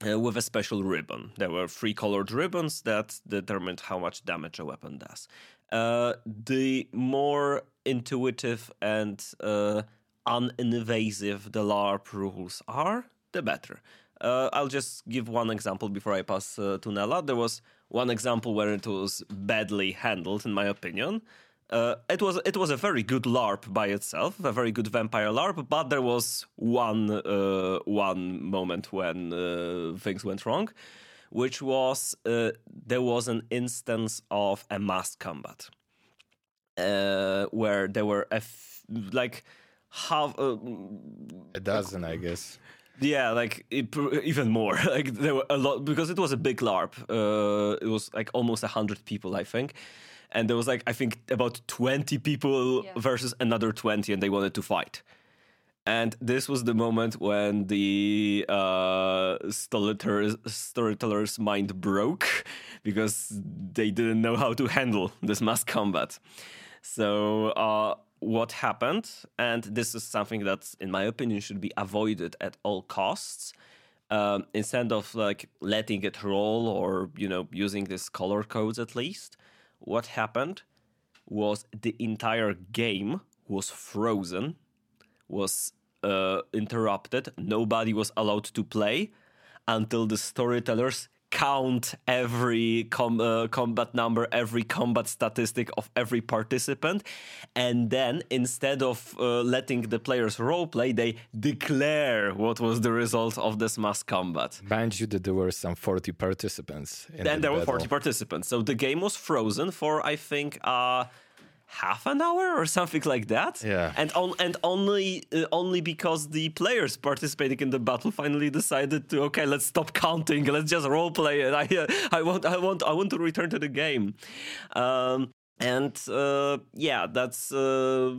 with a special ribbon. There were three colored ribbons that determined how much damage a weapon does uh, the more intuitive and uh, uninvasive the LARP rules are, the better. Uh, I'll just give one example before I pass uh, to Nela. There was one example where it was badly handled, in my opinion. Uh, it was it was a very good LARP by itself, a very good vampire LARP, but there was one uh, one moment when uh, things went wrong which was uh, there was an instance of a mass combat uh, where there were a f- like half uh, a dozen, I guess. Yeah, like it, even more. Like there were a lot because it was a big LARP. Uh, it was like almost a hundred people, I think, and there was like I think about twenty people yeah. versus another twenty, and they wanted to fight and this was the moment when the uh, storyteller's, storyteller's mind broke because they didn't know how to handle this mass combat. So, uh, what happened, and this is something that, in my opinion, should be avoided at all costs. Um, instead of like letting it roll or you know using this color codes at least, what happened was the entire game was frozen, was uh, interrupted. Nobody was allowed to play until the storytellers count every com- uh, combat number, every combat statistic of every participant, and then instead of uh, letting the players roleplay, they declare what was the result of this mass combat. Mind you, that there were some 40 participants. And the there battle. were 40 participants, so the game was frozen for I think. Uh, half an hour or something like that. Yeah. And on and only uh, only because the players participating in the battle finally decided to okay, let's stop counting, let's just role play it. I uh, I want I want I want to return to the game. Um, and uh, yeah, that's uh,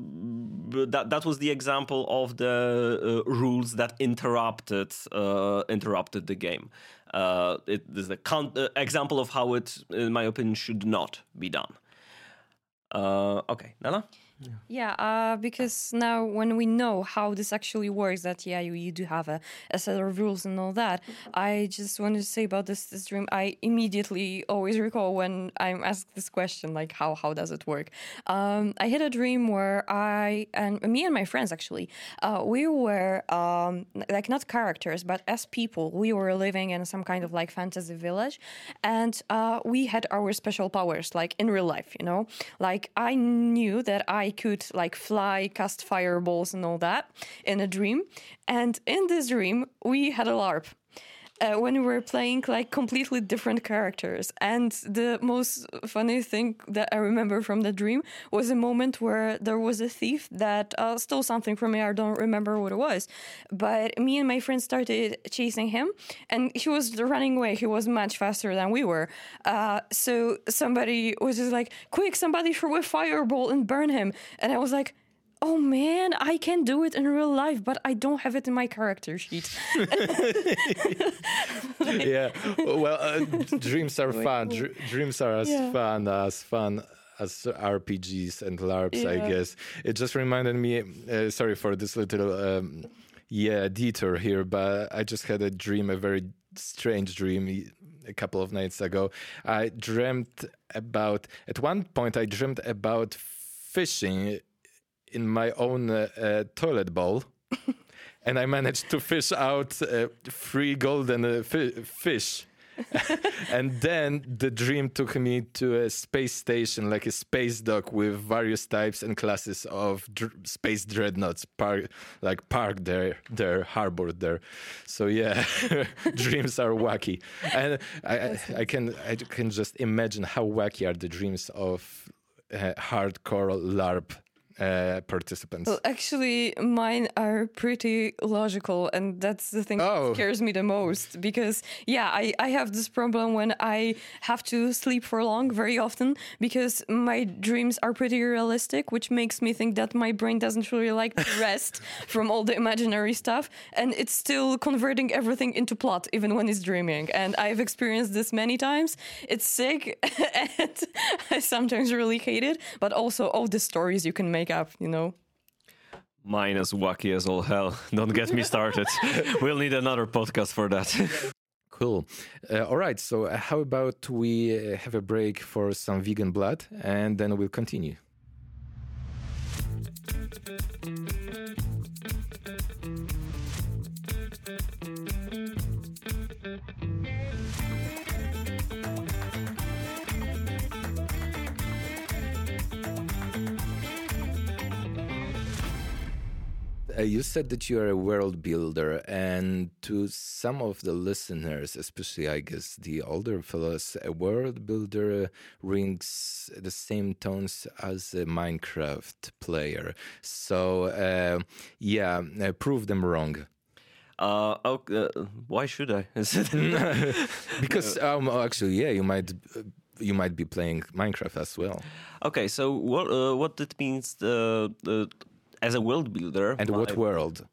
that. That was the example of the uh, rules that interrupted uh, interrupted the game. Uh, it is uh, example of how it, in my opinion, should not be done. Uh, okay, Nela? Yeah, yeah uh, because now when we know how this actually works, that yeah, you, you do have a, a set of rules and all that. I just wanted to say about this this dream. I immediately always recall when I'm asked this question, like how how does it work? Um, I had a dream where I and me and my friends actually, uh, we were um, like not characters, but as people, we were living in some kind of like fantasy village, and uh, we had our special powers, like in real life, you know. Like I knew that I I could like fly, cast fireballs, and all that in a dream. And in this dream, we had a LARP. Uh, when we were playing like completely different characters. And the most funny thing that I remember from the dream was a moment where there was a thief that uh, stole something from me. I don't remember what it was. But me and my friend started chasing him, and he was running away. He was much faster than we were. Uh, so somebody was just like, Quick, somebody throw a fireball and burn him. And I was like, oh man, I can do it in real life, but I don't have it in my character sheet. yeah, well, uh, dreams are fun. Dr- dreams are as yeah. fun as fun as RPGs and LARPs, yeah. I guess. It just reminded me. Uh, sorry for this little. Um, yeah, detour here, but I just had a dream, a very strange dream a couple of nights ago. I dreamt about, at one point, I dreamt about fishing in my own uh, uh, toilet bowl. and I managed to fish out uh, three golden fi fish. and then the dream took me to a space station, like a space dock with various types and classes of dr space dreadnoughts, park, like parked there, there, harbored there. So yeah, dreams are wacky, and I, I, can I can just imagine how wacky are the dreams of uh, hardcore LARP uh, participants? Well, actually, mine are pretty logical, and that's the thing oh. that scares me the most. Because yeah, I I have this problem when I have to sleep for long very often because my dreams are pretty realistic, which makes me think that my brain doesn't really like to rest from all the imaginary stuff, and it's still converting everything into plot even when it's dreaming. And I've experienced this many times. It's sick, and I sometimes really hate it, but also all the stories you can make make up, you know? Mine is wacky as all hell. Don't get me started. we'll need another podcast for that. Cool. Uh, all right. So, uh, how about we uh, have a break for some vegan blood and then we'll continue? Uh, you said that you are a world builder, and to some of the listeners, especially I guess the older fellows, a world builder rings the same tones as a Minecraft player. So uh, yeah, uh, prove them wrong. Uh, oh, uh, why should I? because um, actually, yeah, you might you might be playing Minecraft as well. Okay, so what uh, what it means the, the as a world builder. And what world?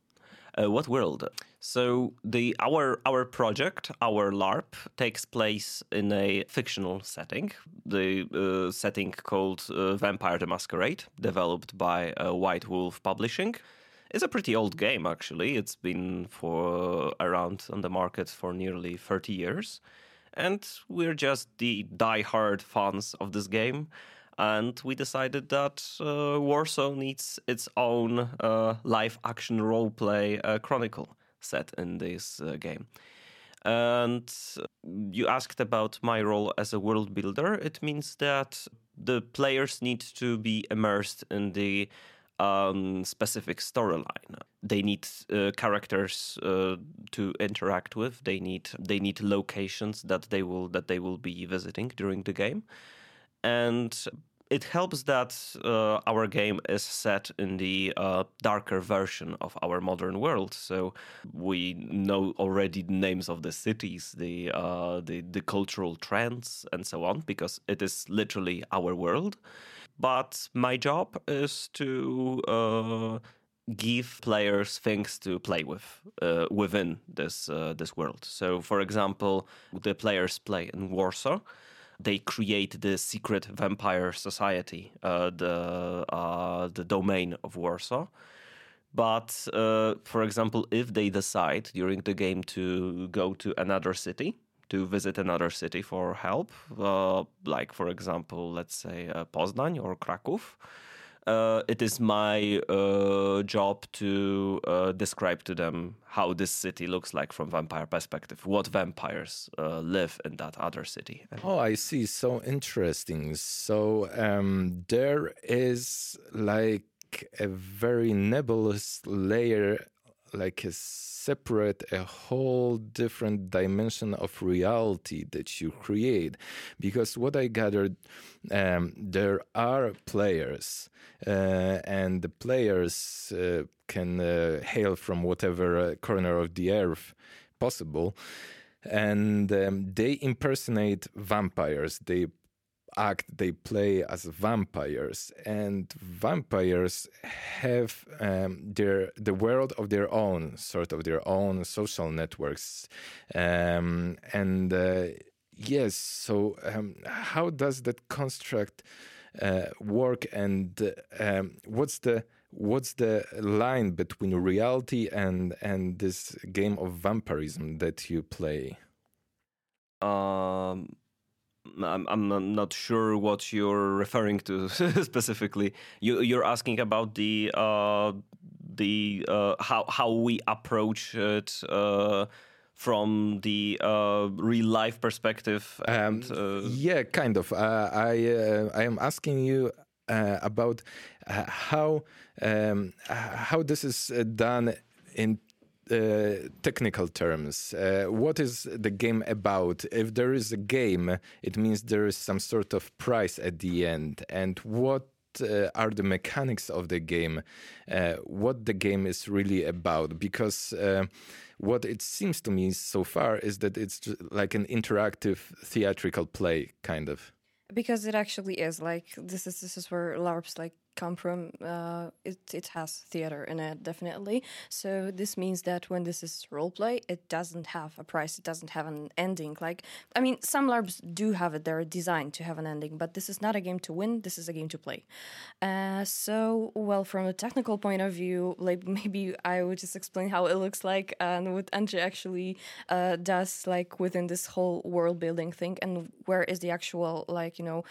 Uh, what world? So the our our project, our LARP, takes place in a fictional setting. The uh, setting called uh, Vampire the Masquerade, developed by uh, White Wolf Publishing. It's a pretty old game, actually. It's been for around on the market for nearly 30 years, and we're just the die-hard fans of this game and we decided that uh, Warsaw needs its own uh, live action role play uh, chronicle set in this uh, game. And you asked about my role as a world builder. It means that the players need to be immersed in the um, specific storyline. They need uh, characters uh, to interact with. They need they need locations that they will that they will be visiting during the game and it helps that uh, our game is set in the uh, darker version of our modern world. So we know already the names of the cities, the, uh, the the cultural trends, and so on, because it is literally our world. But my job is to uh, give players things to play with uh, within this uh, this world. So, for example, the players play in Warsaw they create the secret vampire society, uh, the uh, the domain of Warsaw. But uh, for example, if they decide during the game to go to another city, to visit another city for help, uh, like for example, let's say uh, Poznań or Kraków, it is my uh, job to uh, describe to them how this city looks like from vampire perspective what vampires uh, live in that other city. Oh i see. So interesting. So um, there is like a very nebulous layer like a separate a whole different dimension of reality that you create. Because what i gathered um, there are players uh, and the players uh, can uh, hail from whatever uh, corner of the earth possible. And um, they impersonate vampires. They act they play as vampires and vampires have um, their the world of their own sort of their own social networks. Um, and uh, yes so um, how does that construct uh, work? And um, what's the what's the line between reality and and this game of vampirism that you play? Um I'm, I'm not sure what you're referring to specifically. You, you're asking about the uh, the uh, how how we approach it uh, from the uh, real life perspective. And, um, uh, yeah, kind of. Uh, I I am asking you about how um, how this is done in uh, technical terms, uh, what is the game about? If there is a game, it means there is some sort of price at the end. And what uh, are the mechanics of the game? Uh, what the game is really about? Because uh, what it seems to me so far is that it's like an interactive theatrical play, kind of. Because it actually is like this is this is where LARPs like come from uh, it, it has theater in it definitely. So this means that when this is role play it doesn't have a price it doesn't have an ending. Like i mean some larps do have it they're designed to have an ending but this is not a game to win this is a game to play. Uh, so well from a technical point of view like maybe i would just explain how it looks like and what Andrzej actually uh, does like within this whole world building thing and where is the actual like you know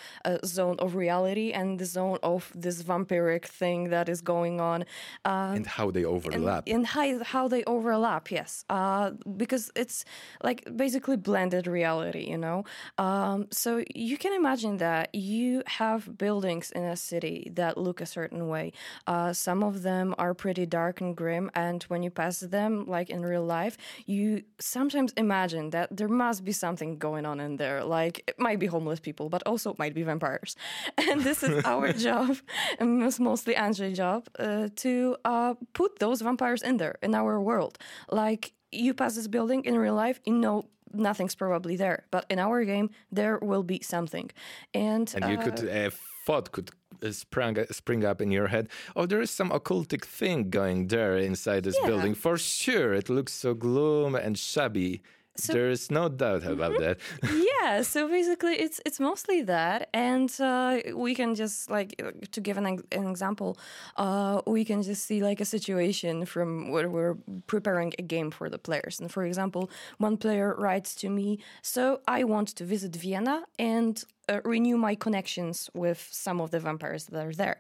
zone of reality and the zone of this vampiric thing that is going on. Uh, and how they overlap. And, and how, how they overlap, yes. Uh, because it's like basically blended reality, you know? Um, so you can imagine that you have buildings in a city that look a certain way. Uh, some of them are pretty dark and grim, and when you pass them, like in real life, you sometimes imagine that there must be something going on in there. Like it might be homeless people, but also it might be vampires. And this is our job was mostly Andrzej's job uh, to uh, put those vampires in there in our world. Like you pass this building in real life, you know nothing's probably there. But in our game, there will be something, and And you uh, could a thought could uh, spring spring up in your head. Oh, there is some occultic thing going there inside this Yeah. building. For sure, it looks so gloom and shabby. There is no doubt about that. yeah so basically it's it's mostly that and uh, we can just like to give an, an example uh, we can just see like a situation from where we're preparing a game for the players and for example one player writes to me so i want to visit vienna and uh, renew my connections with some of the vampires that are there.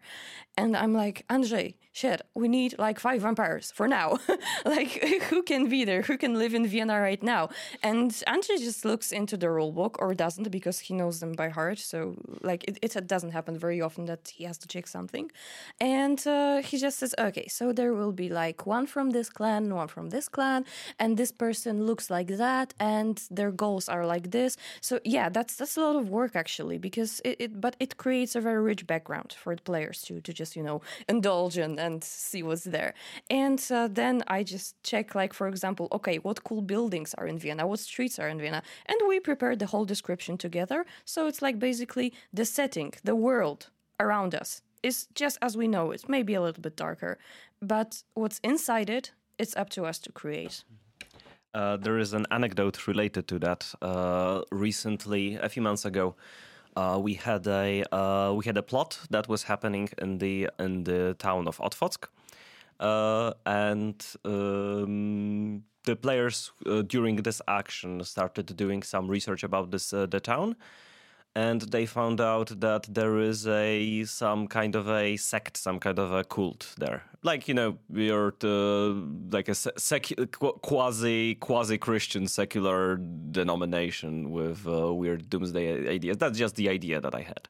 And i'm like andrzej shit we need like five vampires for now. Like who can be there? Who can live in vienna right now? And andrzej just looks into the rule book or doesn't because he knows them by heart. So like it, it doesn't happen very often that he has to check something. And uh, he just says okay so there will be like one from this clan one from this clan and this person looks like that and their goals are like this. So yeah that's that's a lot of work actually because it, it but it creates a very rich background for the players to to just you know indulge in and see what's there. And uh, then i just check like for example okay what cool buildings are in vienna? What streets are in vienna? And we prepare the whole description together. So it's like basically the setting the world around us is just as we know it maybe a little bit darker. But what's inside it it's up to us to create Uh, there is an anecdote related to that. Uh, recently, a few months ago, uh, we had a uh, we had a plot that was happening in the in the town of Otwock, uh, and um, the players uh, during this action started doing some research about this the town. And they found out that there is a some kind of a sect, some kind of a cult there. Like you know, you're the, like a quasi quasi Christian secular denomination with uh, weird doomsday ideas. That's just the idea that I had.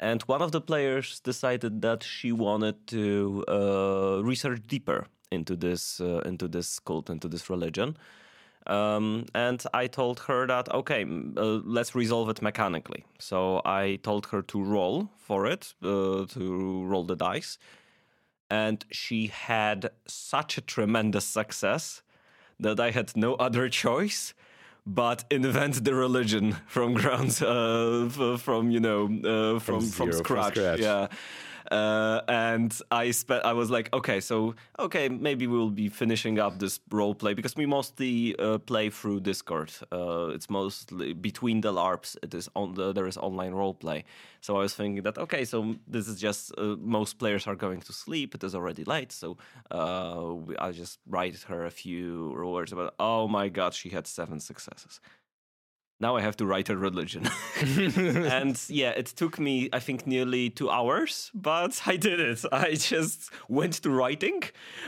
And one of the players decided that she wanted to uh, research deeper into this uh, into this cult, into this religion. Um, and I told her that okay, uh, let's resolve it mechanically. So I told her to roll for it, uh, to roll the dice, and she had such a tremendous success that I had no other choice but invent the religion from ground, uh, from you know, uh, from from, zero, from scratch. scratch. Yeah. Uh, and I spent. I was like, okay, so okay, maybe we'll be finishing up this role play because we mostly uh, play through Discord. Uh, it's mostly between the LARPs. It is on the there is online role play. So I was thinking that okay, so this is just uh, most players are going to sleep. It is already late, so uh, I just write her a few words about. Oh my god, she had seven successes. Now I have to write a religion. and yeah, it took me, I think, nearly two hours, but I did it. I just went to writing.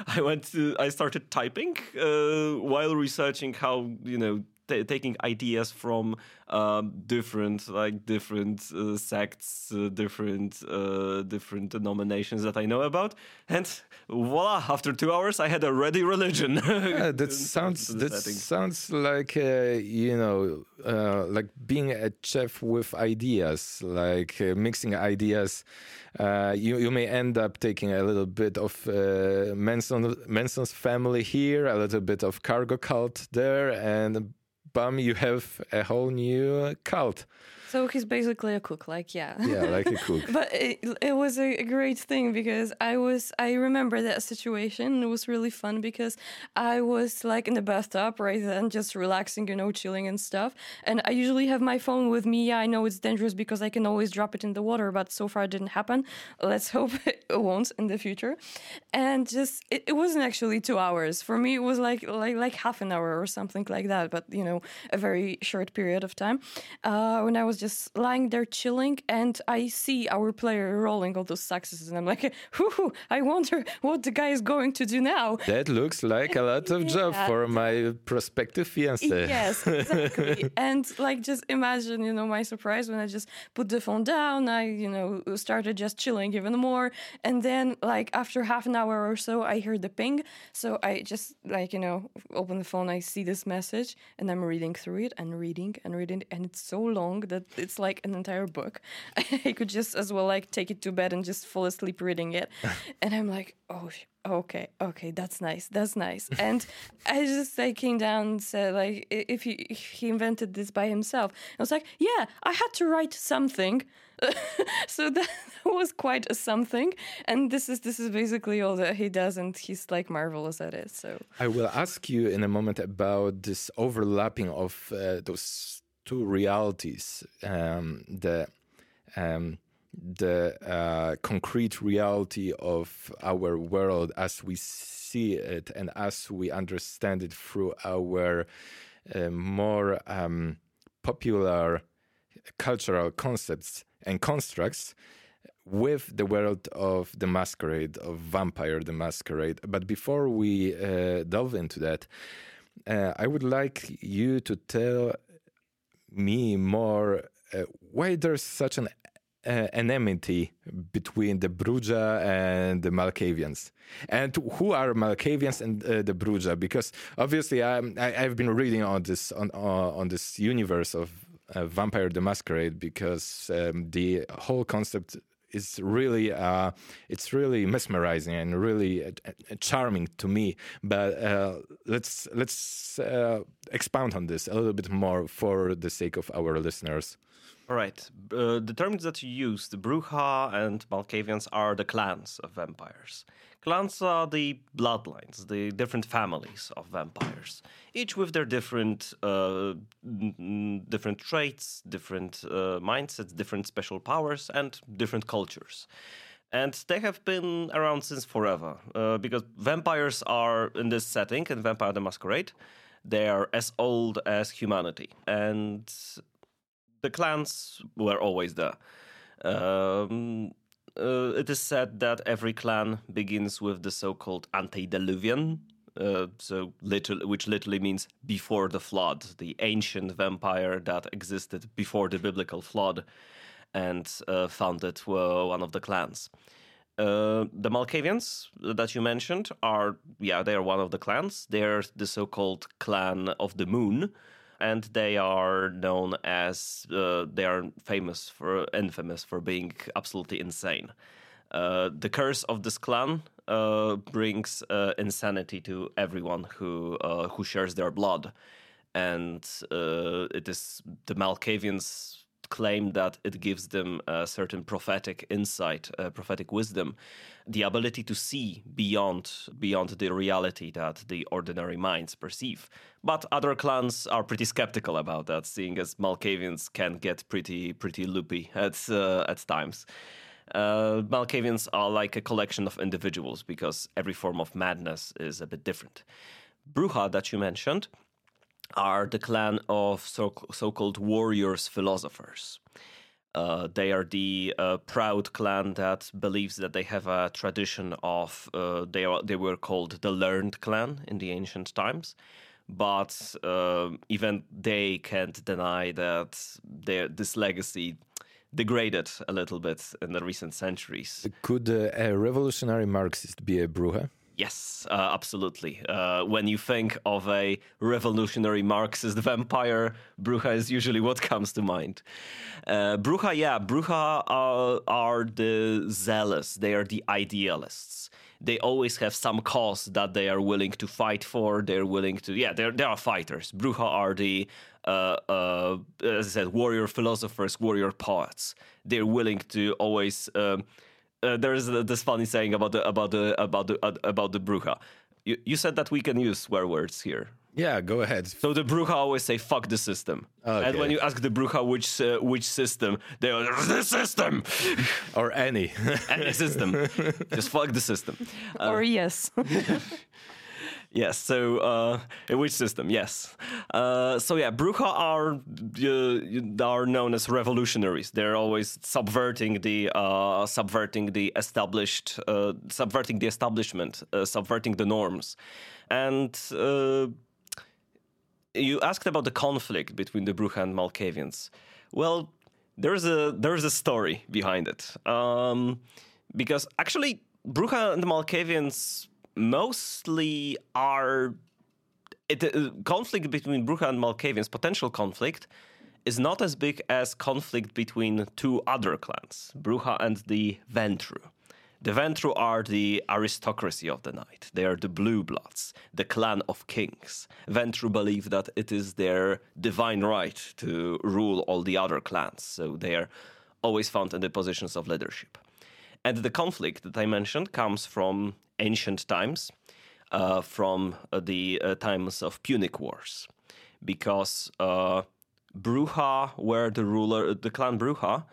I went to, I started typing uh, while researching how, you know, ta taking ideas from um, different, like different uh, sects, uh, different, uh, different denominations that I know about. And voila, after two hours, I had a ready religion. Yeah, that sounds that setting. sounds like uh, you know uh, like being a chef with ideas, like uh, mixing ideas. Uh, you you may end up taking a little bit of uh, Manson Manson's family here, a little bit of cargo cult there, and bam, you have a whole new cult. So he's basically a cook like yeah Yeah, like a cook. but it, it was a a great thing because I was I remember that situation. It was really fun because I was like in the bathtub right then, just relaxing, you know, chilling and stuff. And I usually have my phone with me. Yeah, I know it's dangerous because I can always drop it in the water, but so far it didn't happen. Let's hope it won't in the future. And just it, it wasn't actually two hours for me. It was like like like half an hour or something like that. But you know, a very short period of time uh, when I was just lying there chilling, and I see our player rolling all those successes, and I'm like, Whew, I wonder what the guy is going to do now. That looks like a lot of job for my prospective fiance. Yes, exactly. and like, just imagine, you know, my surprise when I just put the phone down. I, you know, started just chilling even more. And then, like, after half an hour or so, I heard the ping. So I just, like, you know, open the phone, I see this message, and I'm reading through it and reading and reading. And it's so long that it's like an entire book. I could just as well, like, take it to bed and just fall asleep reading it. and I'm like, oh, okay, okay, that's nice, that's nice. And I just like came down and said like if he if he invented this by himself. I was like, yeah, I had to write something. so that was quite a something. And this is this is basically all that he does, and he's like marvelous at it. So I will ask you in a moment about this overlapping of uh, those two realities. Um, the um, the uh, concrete reality of our world as we see it and as we understand it through our uh, more um, popular cultural concepts and constructs with the world of the masquerade, of Vampire the Masquerade. But before we uh, delve into that, uh, I would like you to tell me more uh, why there's such an uh, enmity between the Brujah and the Malkavians. And who are Malkavians and uh, the Brujah? Because obviously I'm, I, have been reading on this on uh, on this universe of uh, Vampire the Masquerade because um, the whole concept is really uh, it's really mesmerizing and really uh, uh charming to me. But uh, let's let's uh, expound on this a little bit more for the sake of our listeners. All right. Uh, the terms that you use, the Brujah and Malkavians, are the clans of vampires. Clans are the bloodlines, the different families of vampires, each with their different uh, different traits, different uh, mindsets, different special powers, and different cultures. And they have been around since forever, uh, because vampires are in this setting, in Vampire the Masquerade, they are as old as humanity. And the clans were always there. Um, uh, it is said that every clan begins with the so-called antediluvian, uh, so literally, which literally means before the flood, the ancient vampire that existed before the biblical flood, and uh, founded uh, one of the clans. Uh, the Malkavians that you mentioned are, yeah, they are one of the clans. They're the so-called clan of the moon, and they are known as uh, they are famous for infamous for being absolutely insane. Uh, the curse of this clan uh, brings uh, insanity to everyone who uh, who shares their blood, and uh, it is the Malkavians claim that it gives them a certain prophetic insight, prophetic wisdom, the ability to see beyond beyond the reality that the ordinary minds perceive. But other clans are pretty skeptical about that, seeing as Malkavians can get pretty pretty loopy at uh, at times. Uh, Malkavians are like a collection of individuals because every form of madness is a bit different. Brujah, that you mentioned, are the clan of so, so-called warriors philosophers. Uh, they are the uh, proud clan that believes that they have a tradition of uh, they are they were called the learned clan in the ancient times, but uh, even they can't deny that their this legacy degraded a little bit in the recent centuries. Could uh, a revolutionary Marxist be a Brujah? Yes, uh, absolutely. Uh, when you think of a revolutionary Marxist vampire, Brujah is usually what comes to mind. Uh, Brujah, yeah, Brujah are, are the zealous, they are the idealists. They always have some cause that they are willing to fight for. They're willing to, yeah, they're, they are fighters. Brujah are the, uh, uh, as I said, warrior philosophers, warrior poets. They're willing to always. Um, uh, there is this funny saying about the about the about the uh, about the Brujah. You, you said that we can use swear words here. Yeah, go ahead. So the Brujah always say "fuck the system," okay. and when you ask the Brujah which uh, which system, they are the system or any any system. Just fuck the system. Uh, or yes. Yes. So, uh, which system? Yes. Uh, so yeah, Brujah are uh, are known as revolutionaries. They're always subverting the uh, subverting the established, uh, subverting the establishment, uh, subverting the norms. And you asked about the conflict between the Brujah and Malkavians. Well, there's a there's a story behind it. Um, because actually, Brujah and the Malkavians mostly are it, uh, conflict between Brujah and Malkavians, potential conflict, is not as big as conflict between two other clans, Brujah and the Ventrue. The Ventrue are the aristocracy of the night. They are the blue bloods, the clan of kings. Ventrue believe that it is their divine right to rule all the other clans, so they are always found in the positions of leadership. And the conflict that I mentioned comes from ancient times, uh, from uh, the uh, times of Punic Wars, because uh, Brujah were the ruler, the clan Brujah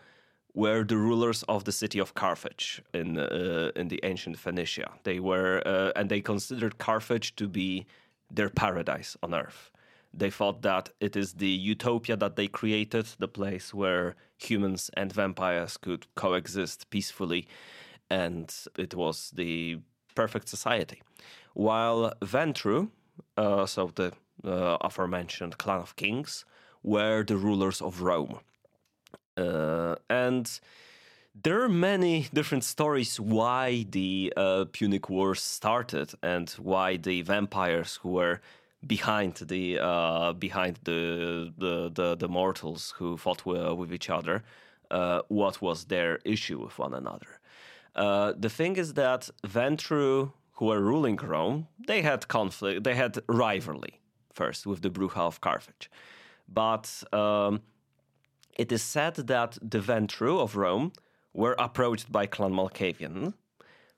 were the rulers of the city of Carthage in uh, in the ancient Phoenicia. They were uh, and they considered Carthage to be their paradise on earth. They thought that it is the utopia that they created, the place where humans and vampires could coexist peacefully, and it was the perfect society. While Ventrue, uh, so the uh, aforementioned clan of kings, were the rulers of Rome. Uh, and there are many different stories why the uh, Punic Wars started and why the vampires who were behind the uh, behind the, the, the the mortals who fought with, with each other, uh, what was their issue with one another. Uh, the thing is that Ventrue, who were ruling Rome, they had conflict, they had rivalry first with the Brujah of Carthage, but um, it is said that the Ventrue of Rome were approached by Clan Malkavian,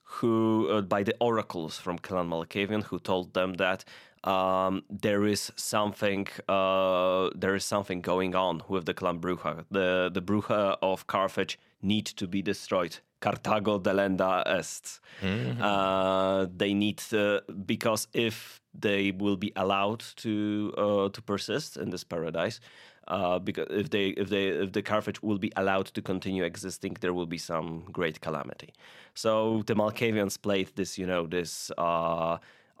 who uh, by the oracles from Clan Malkavian, who told them that um, there is something uh, there is something going on with the Clan Brujah. The the Brujah of Carthage need to be destroyed. Carthago delenda est. Mm-hmm. Uh, they need to, because if they will be allowed to uh, to persist in this paradise, uh, because if they if they if the Carthage will be allowed to continue existing, there will be some great calamity. So the Malkavians played this, you know, this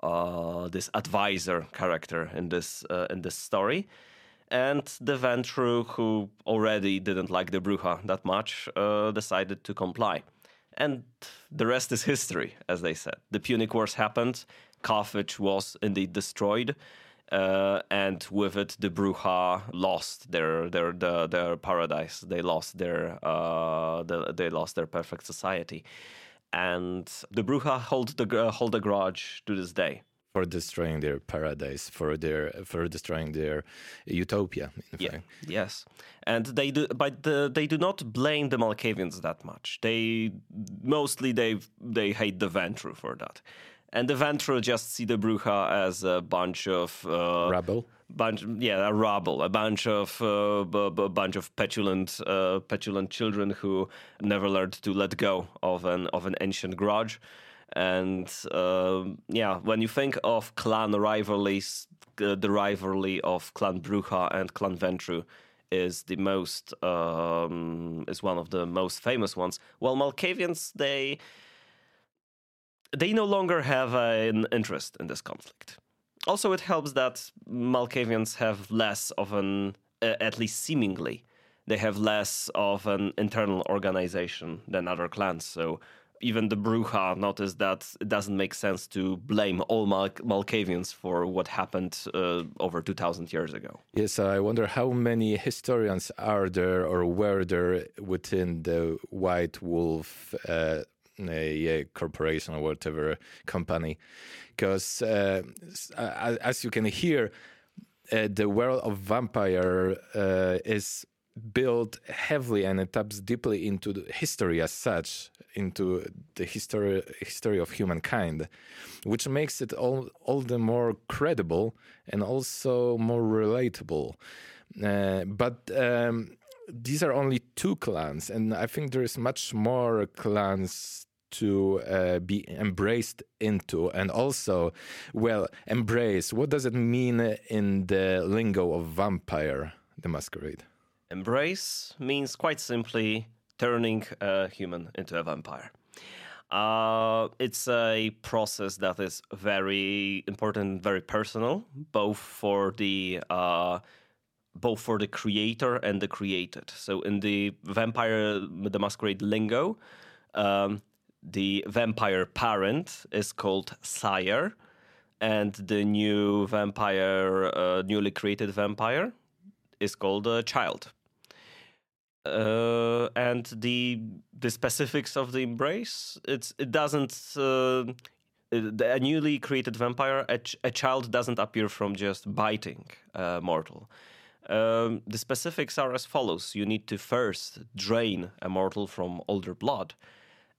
uh, this advisor character in this uh, in this story, and the Ventrue, who already didn't like the Brujah that much, uh, decided to comply. And the rest is history, as they said. The Punic Wars happened. Carthage was indeed destroyed uh, and with it the Brujah lost their their their, their paradise. They lost their uh, the, they lost their perfect society, and the Brujah hold the hold a grudge to this day for destroying their paradise, for their for destroying their utopia. yeah. Fact. Yes, and they do, but the, they do not blame the Malkavians that much. They mostly they they hate the Ventrue for that and the Ventrue just see the Brujah as a bunch of uh, rabble. Bunch, yeah, a rabble, a bunch of uh, b- b- bunch of petulant, uh, petulant children who never learned to let go of an of an ancient grudge. And uh, yeah, when you think of clan rivalries, uh, the rivalry of Clan Brujah and Clan Ventrue is the most um, is one of the most famous ones. Well, Malkavians they they no longer have an interest in this conflict. Also, it helps that Malkavians have less of an, uh, at least seemingly, they have less of an internal organization than other clans. So even the Brujah noticed that it doesn't make sense to blame all Mal- Malkavians for what happened uh, over 2,000 years ago. Yes, I wonder how many historians are there or were there within the White Wolf uh, a, corporation or whatever company, because uh, as you can hear, uh, the world of vampire uh, is built heavily and it taps deeply into history as such, into the history history of humankind, which makes it all all the more credible and also more relatable. Uh, but um, these are only two clans, and I think there is much more clans to uh, be embraced into and also well embrace what does it mean in the lingo of vampire the masquerade? Embrace means quite simply turning a human into a vampire. Uh, it's a process that is very important very personal both for the uh, both for the creator and the created. So in the vampire the masquerade lingo um, the vampire parent is called Sire, and the new vampire, uh, newly created vampire, is called a child. Uh, and the the specifics of the embrace, it's it doesn't. Uh, a newly created vampire, a, ch- a, child doesn't appear from just biting a mortal. Um, the specifics are as follows: you need to first drain a mortal from older blood,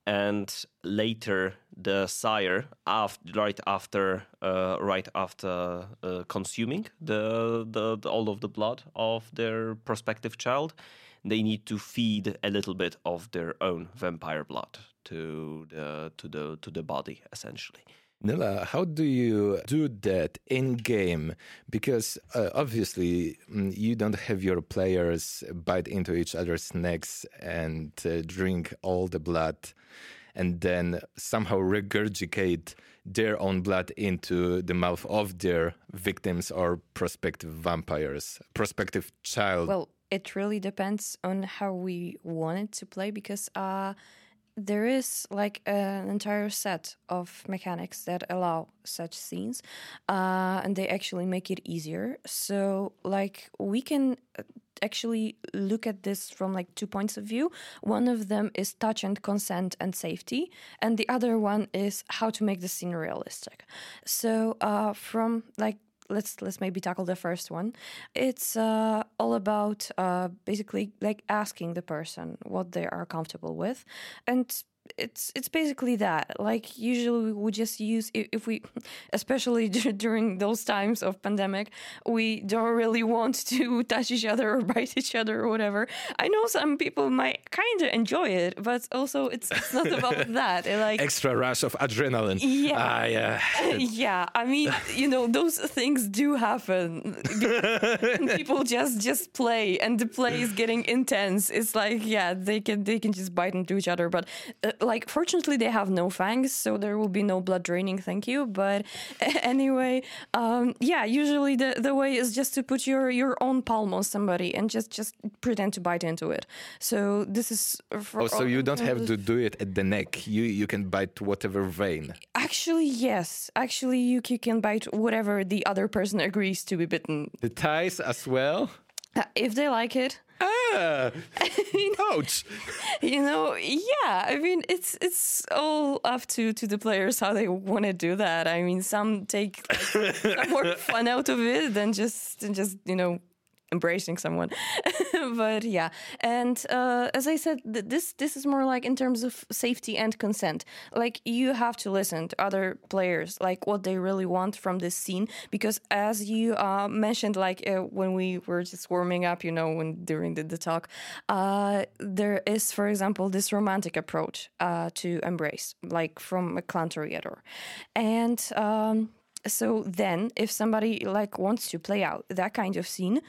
and later the sire, after, right after, uh, right after uh, consuming the, the, the all of the blood of their prospective child, they need to feed a little bit of their own vampire blood to the to the to the body essentially. Nela, how do you do that in game? Because uh, obviously mm, you don't have your players bite into each other's necks and uh, drink all the blood and then somehow regurgitate their own blood into the mouth of their victims or prospective vampires, prospective child. Well, it really depends on how we want it to play because uh, there is like an entire set of mechanics that allow such scenes uh, and they actually make it easier. So like we can uh, actually look at this from like two points of view. One of them is touch and consent and safety and the other one is how to make the scene realistic. So uh, from like let's let's maybe tackle the first one. It's uh, all about uh, basically like asking the person what they are comfortable with, and it's it's basically that. Like usually we just use if we especially during those times of pandemic we don't really want to touch each other or bite each other or whatever. I know some people might kind of enjoy it but also it's, it's not about that. Like extra rush of adrenaline. Yeah. Uh... yeah. I mean you know those things do happen. People just just play and the play is getting intense. It's like yeah they can they can just bite into each other but uh, like fortunately they have no fangs so there will be no blood draining thank you. But anyway um, yeah usually the, the way is just to put your your own palm on somebody and just just pretend to bite into it. So this is oh so you don't have to do it at the neck. You you can bite whatever vein. Actually yes. Actually you, you can bite whatever the other person agrees to be bitten. The thighs as well? Uh, if they like it Ah, ouch! you know, yeah. I mean, it's it's all up to to the players how they want to do that. I mean, some take like, more fun out of it than just than just you know embracing someone. But yeah. And uh, as i said th- this this is more like in terms of safety and consent. Like you have to listen to other players like what they really want from this scene. Because as you uh, mentioned like uh, when we were just warming up you know when during the, the talk uh, there is for example this romantic approach uh, to embrace like from a clan creator and um, so then if somebody like wants to play out that kind of scene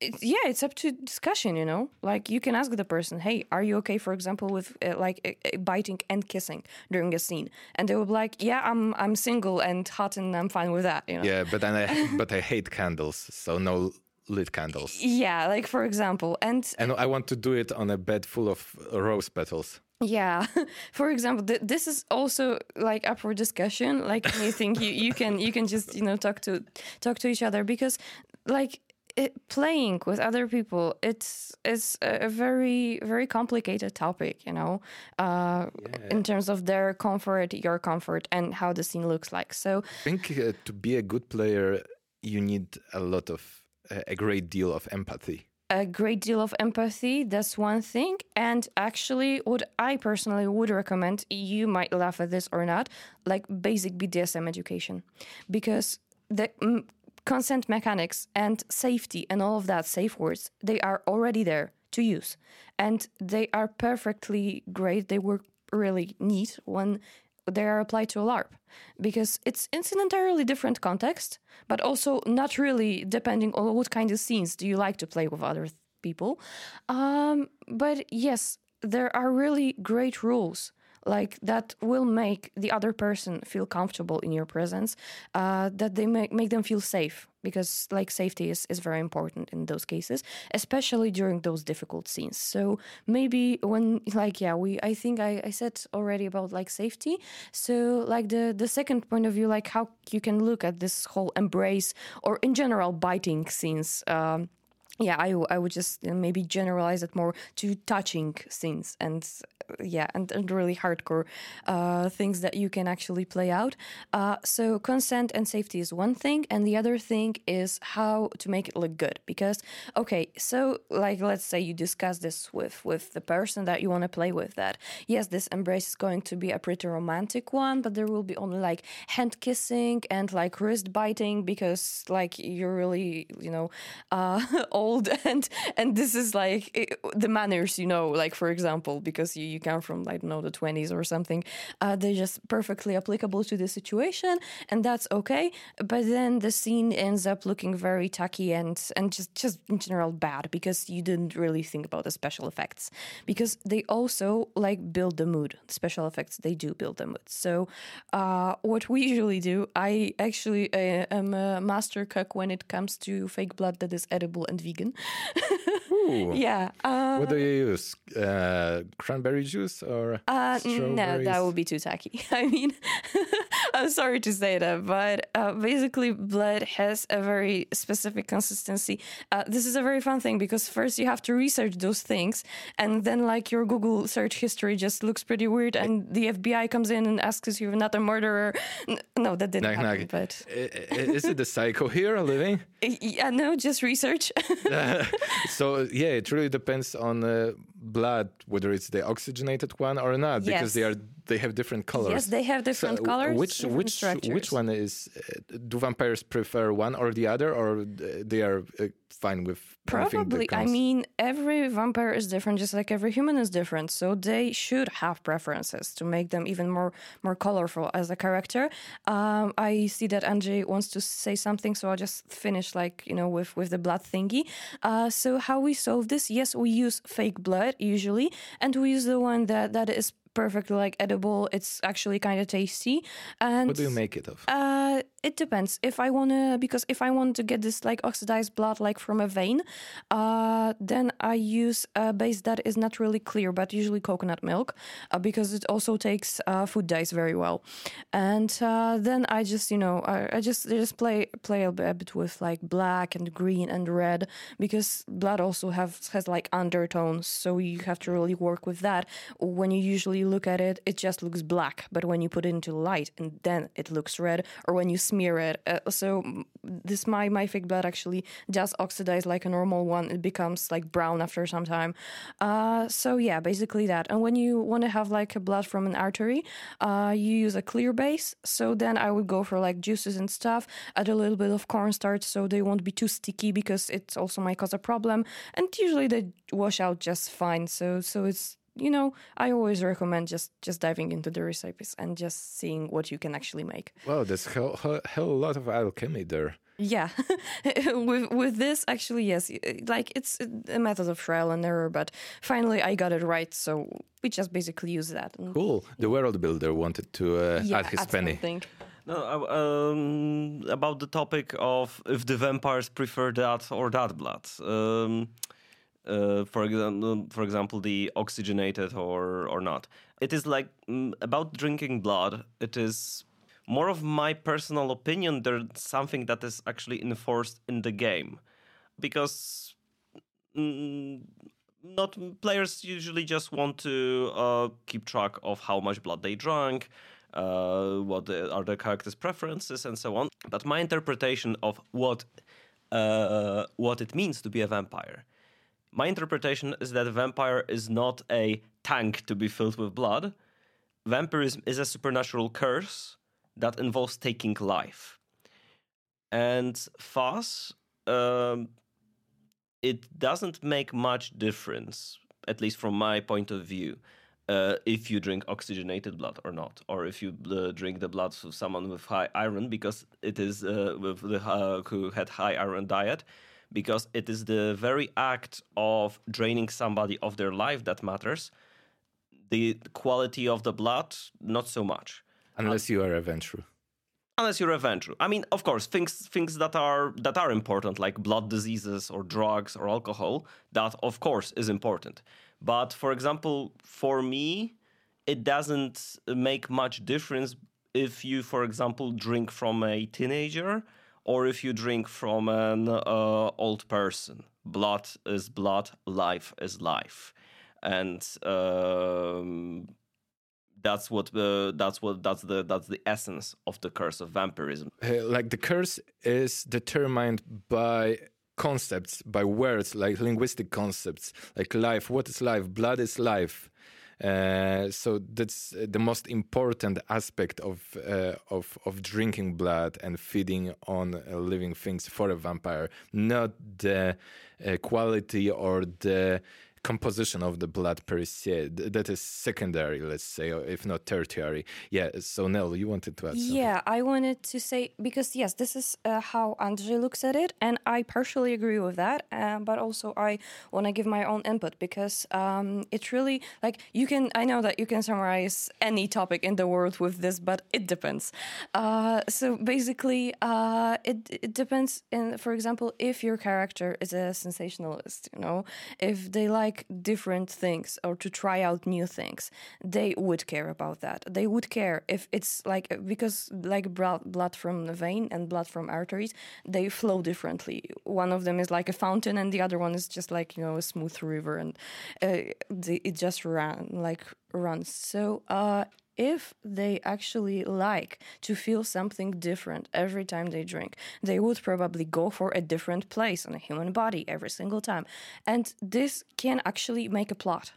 it's, yeah, it's up to discussion, you know. Like you can ask the person, "Hey, are you okay, for example, with uh, like uh, biting and kissing during a scene?" And they will be like, "Yeah, I'm I'm single and hot, and I'm fine with that." You know? Yeah, but then I but I hate candles, so no lit candles. Yeah, like for example, and and I want to do it on a bed full of rose petals. Yeah, for example, th- this is also like up for discussion. Like anything, you you can you can just you know talk to talk to each other because like it, playing with other people it's it's a very very complicated topic you know uh, yeah. in terms of their comfort your comfort and how the scene looks like. So i think uh, to be a good player you need a lot of uh, a great deal of empathy. A great deal of empathy that's one thing. And actually what i personally would recommend you might laugh at this or not like basic bdsm education. Because the consent mechanics and safety and all of that safe words, they are already there to use. And they are perfectly great. They work really neat when they are applied to a LARP because it's it's an entirely different context, but also not really depending on what kind of scenes do you like to play with other th- people. Um, but yes, there are really great rules like that will make the other person feel comfortable in your presence uh, that they make, make them feel safe because like safety is, is very important in those cases especially during those difficult scenes. So maybe when like yeah we i think i, I said already about like safety. So like the the second point of view like how you can look at this whole embrace or in general biting scenes um, yeah, I would just maybe generalize it more to touching scenes and yeah, and, and really hardcore uh, things that you can actually play out. Uh, so consent and safety is one thing, and the other thing is how to make it look good. Because okay, so like let's say you discuss this with with the person that you want to play with. That yes, this embrace is going to be a pretty romantic one, but there will be only like hand kissing and like wrist biting because like you're really you know. Uh, old and and this is like it, the manners you know like for example because you, you come from i don't know the 20s or something uh, they're just perfectly applicable to the situation and that's okay but then the scene ends up looking very tacky and and just just in general bad because you didn't really think about the special effects because they also like build the mood special effects they do build the mood so uh, what we usually do i actually uh, am a master cook when it comes to fake blood that is edible and vegan Ooh. yeah. Uh, What do you use? Uh, cranberry juice or uh, no, that would be too tacky. I mean, I'm sorry to say that, but uh, basically, blood has a very specific consistency. Uh, this is a very fun thing because first you have to research those things, and then like your Google search history just looks pretty weird, and the FBI comes in and asks if you're not a murderer. No, that didn't Knock, happen. knock. But I- I- Is it the psycho here living? yeah, no, just research. so yeah, it really depends on uh, blood whether it's the oxygenated one or not because they are they have different colors. yes, they have different So, colors. Which different which which one is? Uh, do vampires prefer one or the other, or uh, they are uh, fine with Probably. I comes? mean, every vampire is different, just like every human is different. So they should have preferences to make them even more more colorful as a character. Um, I see that Andrzej wants to say something, so I'll just finish, like you know, with with the blood thingy. Uh, so how we solve this? Yes, we use fake blood usually, and we use the one that that is perfectly like edible. It's actually kind of tasty. And what do you make it of? uh, it depends. If I wanna, because if I want to get this like oxidized blood like from a vein, uh, then I use a base that is not really clear, but usually coconut milk, uh, because it also takes uh, food dyes very well. And uh, then I just, you know, I, I just I just play play a bit with like black and green and red because blood also has has like undertones, so you have to really work with that. When you usually look at it, it just looks black, but when you put it into light, and then it looks red, or when you smear it. Uh, so mm, this my my fake blood actually does oxidize like a normal one. It becomes like brown after some time. Uh, so yeah, basically that. And when you want to have like a blood from an artery, uh, you use a clear base. So then I would go for like juices and stuff. Add a little bit of cornstarch so they won't be too sticky because it also might cause a problem. And usually they wash out just fine. So so it's you know I always recommend just just diving into the recipes and just seeing what you can actually make. Wow, there's hell, hell, hell lot of alchemy there. Yeah, with with this actually yes, like it's a method of trial and error, but finally I got it right, so we just basically use that. And Cool. The world builder wanted to uh, yeah, add his add penny. something. No, uh, um, about the topic of if the vampires prefer that or that blood. Um, uh, for example, for example, the oxygenated or or not. It is like mm, about drinking blood. It is more of my personal opinion. There's something that is actually enforced in the game, because mm, not players usually just want to uh, keep track of how much blood they drank, uh, what are the characters' preferences, and so on. But my interpretation of what uh, what it means to be a vampire, my interpretation is that a vampire is not a tank to be filled with blood. Vampirism is a supernatural curse that involves taking life, and thus. Um, it doesn't make much difference, at least from my point of view, uh, if you drink oxygenated blood or not, or if you uh, drink the blood of someone with high iron, because it is uh, with the uh, who had high iron diet, because it is the very act of draining somebody of their life that matters. The quality of the blood, not so much Unless you are a Ventrue. unless you're a Ventrue. I mean, of course, things things that are that are important, like blood diseases or drugs or alcohol, that of course is important. But for example, for me, it doesn't make much difference if you, for example, drink from a teenager or if you drink from an uh, old person, blood is blood, life is life, and um, that's what uh, that's what that's the that's the essence of the curse of vampirism. Uh, like the curse is determined by concepts, by words, like linguistic concepts, like life. What is life? Blood is life. Uh, so that's the most important aspect of uh, of of drinking blood and feeding on uh, living things for a vampire, not the uh, quality or the composition of the blood per se. That is secondary, let's say, if not tertiary. Yeah. So Nell, you wanted to add something. Yeah, I wanted to say because yes, this is uh, how Andrzej looks at it, and I partially agree with that. Uh, but also, I want to give my own input because um, it's really like you can. I know that you can summarize any topic in the world with this, but it depends. Uh, so basically, uh, it it depends. In for example, if your character is a sensationalist, you know, if they like like different things or to try out new things, they would care about that. They would care if it's like because like blood from the vein and blood from arteries, they flow differently. One of them is like a fountain, and the other one is just like you know a smooth river, and uh, it just ran like runs. So uh, if they actually like to feel something different every time they drink, they would probably go for a different place on a human body every single time. And this can actually make a plot.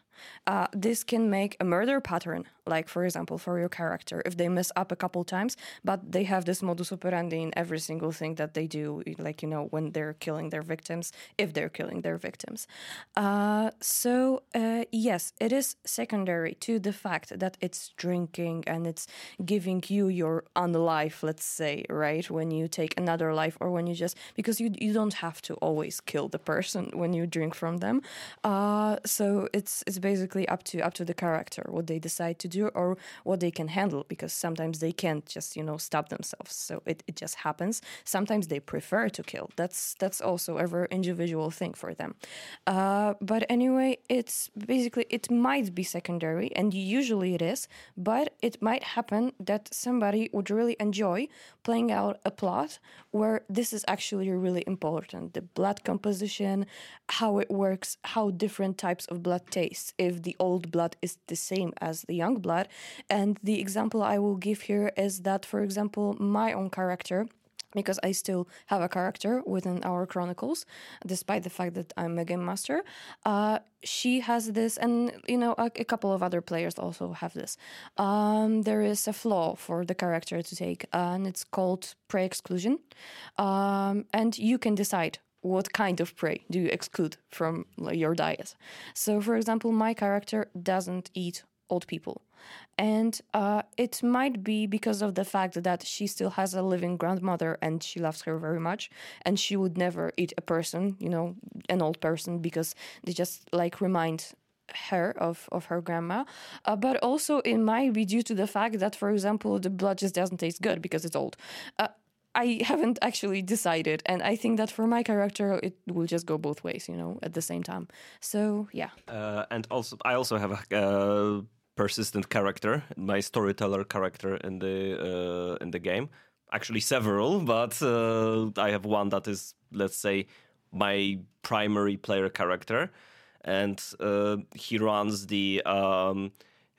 Uh, this can make a murder pattern, like for example, for your character, if they mess up a couple times, but they have this modus operandi in every single thing that they do, like you know when they're killing their victims, if they're killing their victims. Uh, so uh, yes, it is secondary to the fact that it's drinking and it's giving you your unlife, let's say, right? When you take another life, or when you just because you you don't have to always kill the person when you drink from them. Uh, so it's it's basically up to up to the character what they decide to do or what they can handle because sometimes they can't just you know stop themselves. So it, it just happens. Sometimes they prefer to kill. That's that's also a very individual thing for them. Uh, but anyway it's basically it might be secondary and usually it is but it might happen that somebody would really enjoy playing out a plot where this is actually really important. The blood composition how it works how different types of blood taste. If the old blood is the same as the young blood. And the example I will give here is that, for example, my own character because I still have a character within our chronicles, despite the fact that I'm a game master. Uh, she has this, and you know, a, a, couple of other players also have this. Um, there is a flaw for the character to take, and it's called prey exclusion. Um, and you can decide what kind of prey do you exclude from your diet? So, for example, my character doesn't eat old people. And uh, it might be because of the fact that she still has a living grandmother and she loves her very much. And she would never eat a person, you know, an old person, because they just like remind her of, of her grandma. Uh, but also, it might be due to the fact that, for example, the blood just doesn't taste good because it's old. Uh, I haven't actually decided, and I think that for my character, it will just go both ways, you know, at the same time. So yeah. Uh, and also, I also have a uh, persistent character, my storyteller character in the uh, in the game. Actually, several, but uh, I have one that is, let's say, my primary player character, and uh, he runs the. Um,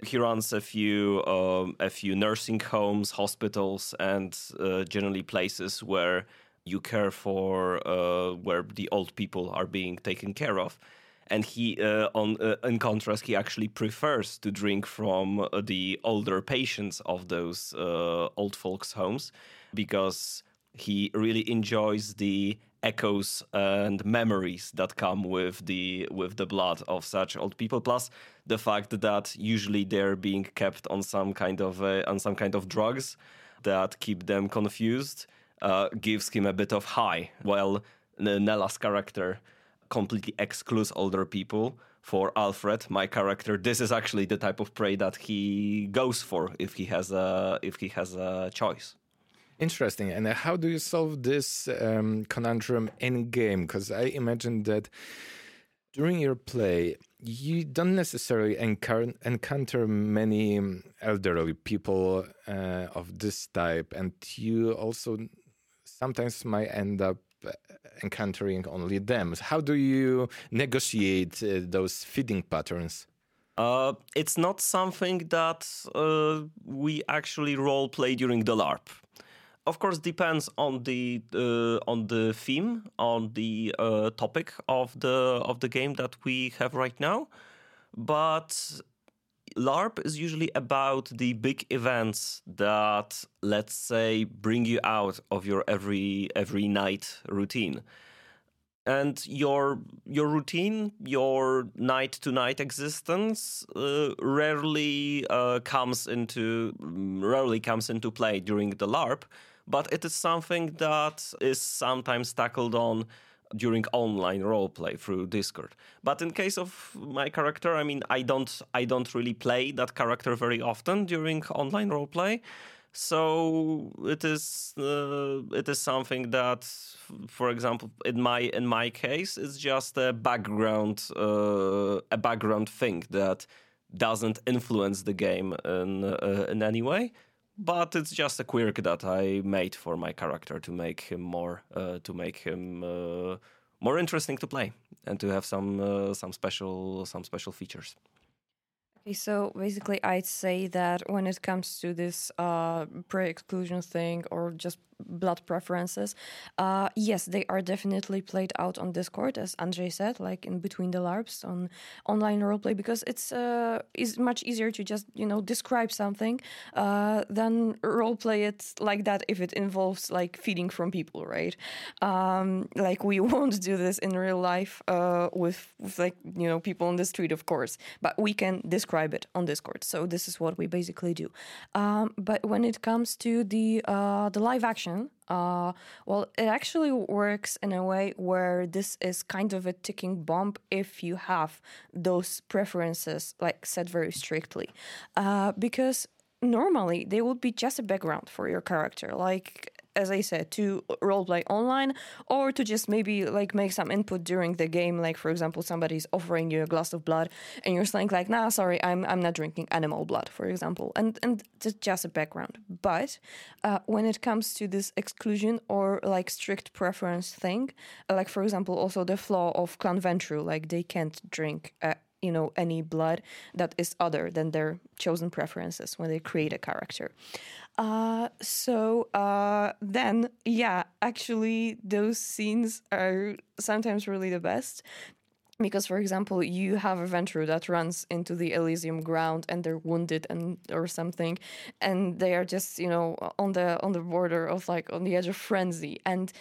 he runs a few um, a few nursing homes, hospitals, and uh, generally places where you care for uh, where the old people are being taken care of. And he, uh, on uh, in contrast, he actually prefers to drink from uh, the older patients of those uh, old folks' homes because he really enjoys the echoes and memories that come with the with the blood of such old people. Plus the fact that usually they're being kept on some kind of uh, on some kind of drugs that keep them confused uh, gives him a bit of high. While Nela's character completely excludes older people for Alfred, my character, this is actually the type of prey that he goes for if he has a if he has a choice. Interesting. And how do you solve this um, conundrum in game? Because I imagine that during your play, you don't necessarily encounter many um, elderly people uh, of this type, and you also sometimes might end up encountering only them. How do you negotiate uh, those feeding patterns? Uh, it's not something that uh, we actually role play during the LARP. Of course, depends on the uh, on the theme, on the uh, topic of the of the game that we have right now. But LARP is usually about the big events that, let's say, bring you out of your every every night routine. And your your routine, your night to night existence, uh, rarely uh, comes into rarely comes into play during the LARP, but it is something that is sometimes tackled on during online roleplay through Discord. But in case of my character, I mean, I don't I don't really play that character very often during online roleplay. So it is uh, it is something that, for example, in my in my case, it's just a background uh, a background thing that doesn't influence the game in uh, in any way. But it's just a quirk that I made for my character to make him more uh, to make him uh, more interesting to play and to have some uh, some special some special features. Okay, so basically, I'd say that when it comes to this uh, prey exclusion thing or just blood preferences, uh, yes, they are definitely played out on Discord, as Andrzej said, like in between the LARPs on online roleplay, because it's uh, is much easier to just you know describe something uh, than roleplay it like that if it involves like feeding from people, right? Um, like we won't do this in real life uh, with, with like you know people on the street, of course, but we can describe it on Discord. So this is what we basically do. Um, but when it comes to the uh, the live action uh, well, it actually works in a way where this is kind of a ticking bomb if you have those preferences like set very strictly, uh, because normally they would be just a background for your character, like as I said, to roleplay online or to just maybe like make some input during the game. Like for example, somebody's offering you a glass of blood and you're saying like, nah, sorry, I'm I'm not drinking animal blood, for example. And and just a background. But uh, when it comes to this exclusion or like strict preference thing, like for example, also the flaw of Clan Ventrue, like they can't drink uh, you know any blood that is other than their chosen preferences when they create a character uh, so uh, then yeah actually those scenes are sometimes really the best because for example you have a Ventrue that runs into the elysium ground and they're wounded and or something and they are just you know on the on the border of like on the edge of frenzy and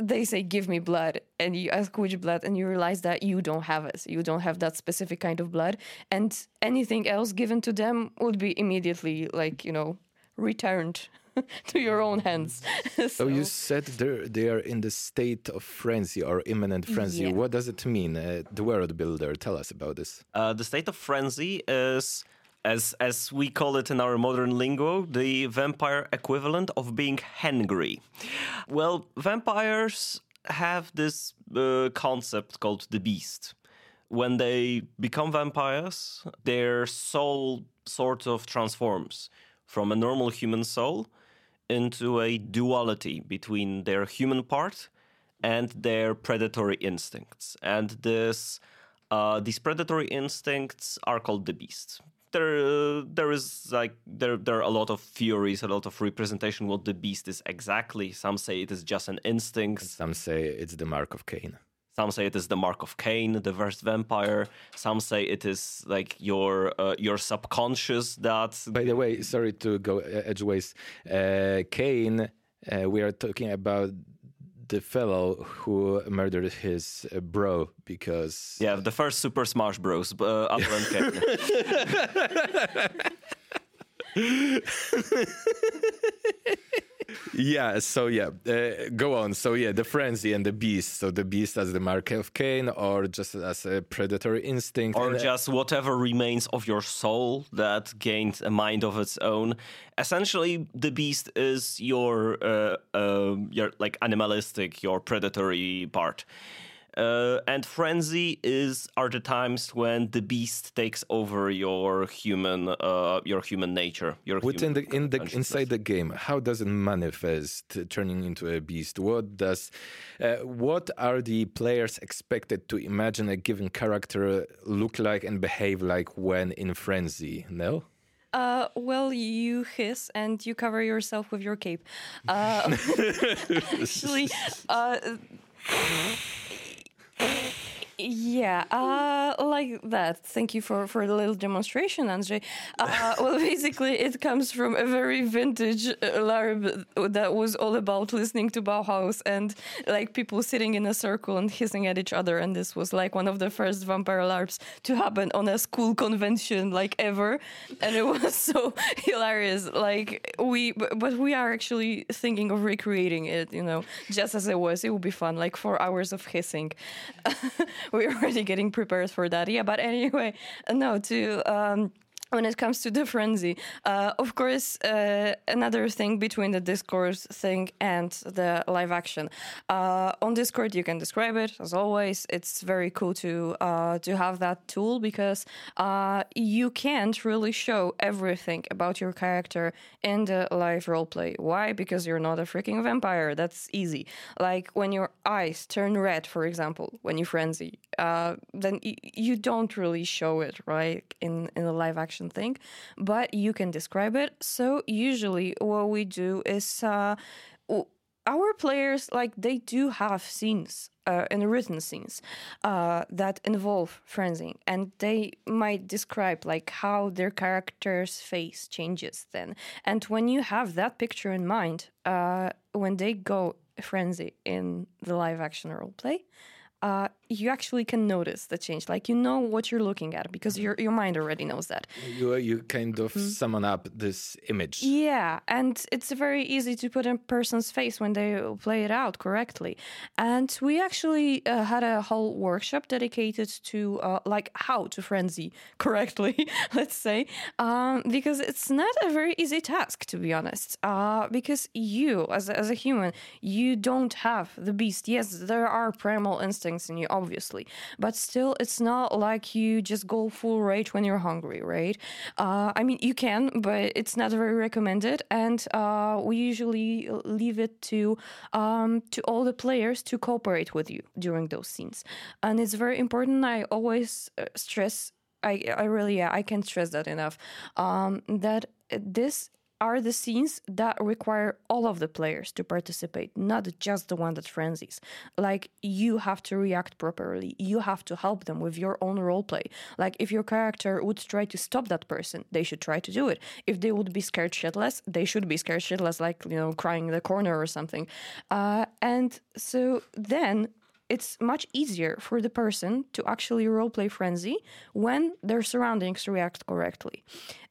they say give me blood and you ask which blood? and you realize that you don't have it. You don't have that specific kind of blood and anything else given to them would be immediately like you know returned to your own hands. so, so, you said they're, in the state of frenzy or imminent frenzy. Yeah. What does it mean? Uh, the world builder, tell us about this. Uh, the state of frenzy is, as as we call it in our modern lingo, the vampire equivalent of being hangry. Well, vampires have this uh, concept called the beast. When they become vampires, their soul sort of transforms from a normal human soul into a duality between their human part and their predatory instincts. And this, uh, these predatory instincts are called the beast. There, uh, there is like there, there are a lot of theories, a lot of representation what the beast is exactly. Some say it is just an instinct. Some say it's the mark of Cain. Some say it is the mark of Cain, the first vampire. Some say it is like your uh, your subconscious that. By the way, sorry to go edgeways. Uh, Cain, uh, we are talking about the fellow who murdered his uh, bro because yeah, the first Super Smash Bros. Uh, Upland Cain. yeah so yeah uh, go on. So yeah the frenzy and the beast. So the beast as the mark of cain or just as a predatory instinct. Or and, uh, just whatever remains of your soul that gained a mind of its own. Essentially the beast is your uh, uh, your like animalistic your predatory part Uh, and frenzy is are the times when the beast takes over your human uh, your human nature. Your within human the in the inside the game. How does it manifest, uh, turning into a beast? What does uh, what are the players expected to imagine a given character look like and behave like when in frenzy? No. Uh, well, you hiss and you cover yourself with your cape. Uh, actually, uh, yeah, uh, like that. Thank you for, for the little demonstration, Andrzej. Uh, well, basically, it comes from a very vintage uh, LARP that was all about listening to Bauhaus and like people sitting in a circle and hissing at each other. And this was like one of the first vampire LARPs to happen on a school convention, like ever. And it was so hilarious. Like, we, but but we are actually thinking of recreating it, you know, just as it was. It would be fun, like four hours of hissing. we're already getting prepared for that. Yeah, but anyway, no, to um, when it comes to the frenzy, uh, of course, uh, another thing between the Discord thing and the live action. Uh, on Discord, you can describe it as always. It's very cool to uh, to have that tool because uh, you can't really show everything about your character in the live roleplay. Why? Because you're not a freaking vampire. That's easy. Like when your eyes turn red, for example, when you frenzy, uh, then you don't really show it, right, in in a live action thing, but you can describe it. So usually, what we do is. Uh, our players like they do have scenes uh, and written scenes uh, that involve frenzying and they might describe like how their character's face changes then and when you have that picture in mind uh, when they go frenzy in the live action role play uh, you actually can notice the change. Like you know what you're looking at because your your mind already knows that. You you kind of summon up this image. Yeah, and it's very easy to put in person's face when they play it out correctly. And we actually uh, had a whole workshop dedicated to uh, like how to frenzy correctly, let's say, um, because it's not a very easy task to be honest. Uh, because you, as a, as a human, you don't have the beast. Yes, there are primal instincts in you, obviously, but still, it's not like you just go full rage when you're hungry, right? Uh, I mean, you can, but it's not very recommended, and uh, we usually leave it to um, to all the players to cooperate with you during those scenes, and it's very important. I always uh, stress. I, I really yeah I can't stress that enough. Um, that this are the scenes that require all of the players to participate, not just the one that frenzies. Like you have to react properly. You have to help them with your own role play. Like if your character would try to stop that person, they should try to do it. If they would be scared shitless, they should be scared shitless, like you know, crying in the corner or something. Uh, and so then it's much easier for the person to actually roleplay frenzy when their surroundings react correctly.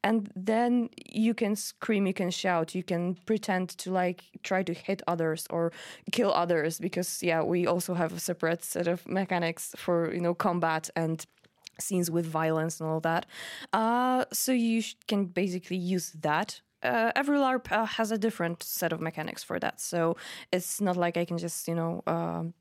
And then you can scream, you can shout, you can pretend to like try to hit others or kill others because yeah, we also have a separate set of mechanics for, you know, combat and scenes with violence and all that. Uh, so you sh- can basically use that uh, every LARP uh, has a different set of mechanics for that. So it's not like I can just, you know, um,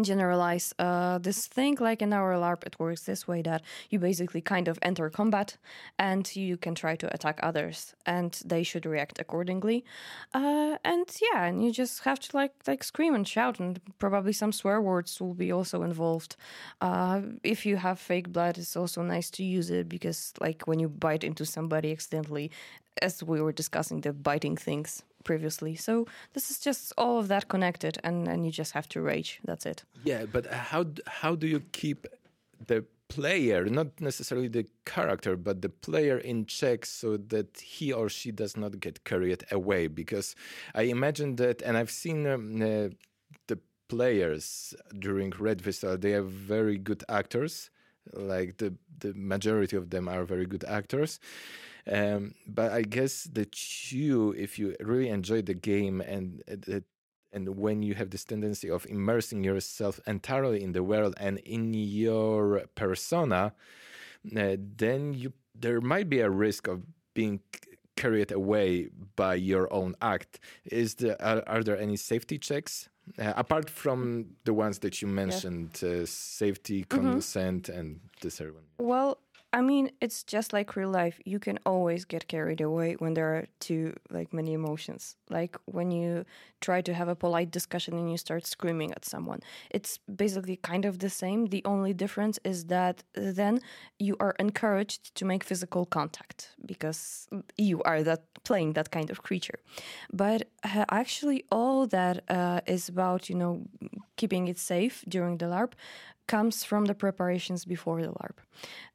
generalize uh, this thing. Like in our LARP, it works this way that you basically kind of enter combat and you can try to attack others and they should react accordingly. Uh, and yeah, and you just have to like like scream and shout and probably some swear words will be also involved. Uh, if you have fake blood, it's also nice to use it because like when you bite into somebody accidentally, as we were discussing the biting things previously. So this is just all of that connected, and and you just have to rage. That's it. Yeah, but how how do you keep the player, not necessarily the character, but the player in check so that he or she does not get carried away? Because I imagine that, and I've seen um, uh, the players during Red Vista, they are very good actors. Like the the majority of them are very good actors. Um, but I guess that you, if you really enjoy the game and uh, and when you have this tendency of immersing yourself entirely in the world and in your persona, uh, then you there might be a risk of being carried away by your own act. Is the are, are there any safety checks Uh, apart from the ones that you mentioned, uh, safety, consent, and this other one. Well, I mean, it's just like real life. You can always get carried away when there are too like many emotions. Like when you try to have a polite discussion and you start screaming at someone. It's basically kind of the same. The only difference is that then you are encouraged to make physical contact because you are that playing that kind of creature. But uh, actually, all that uh, is about you know keeping it safe during the LARP comes from the preparations before the LARP.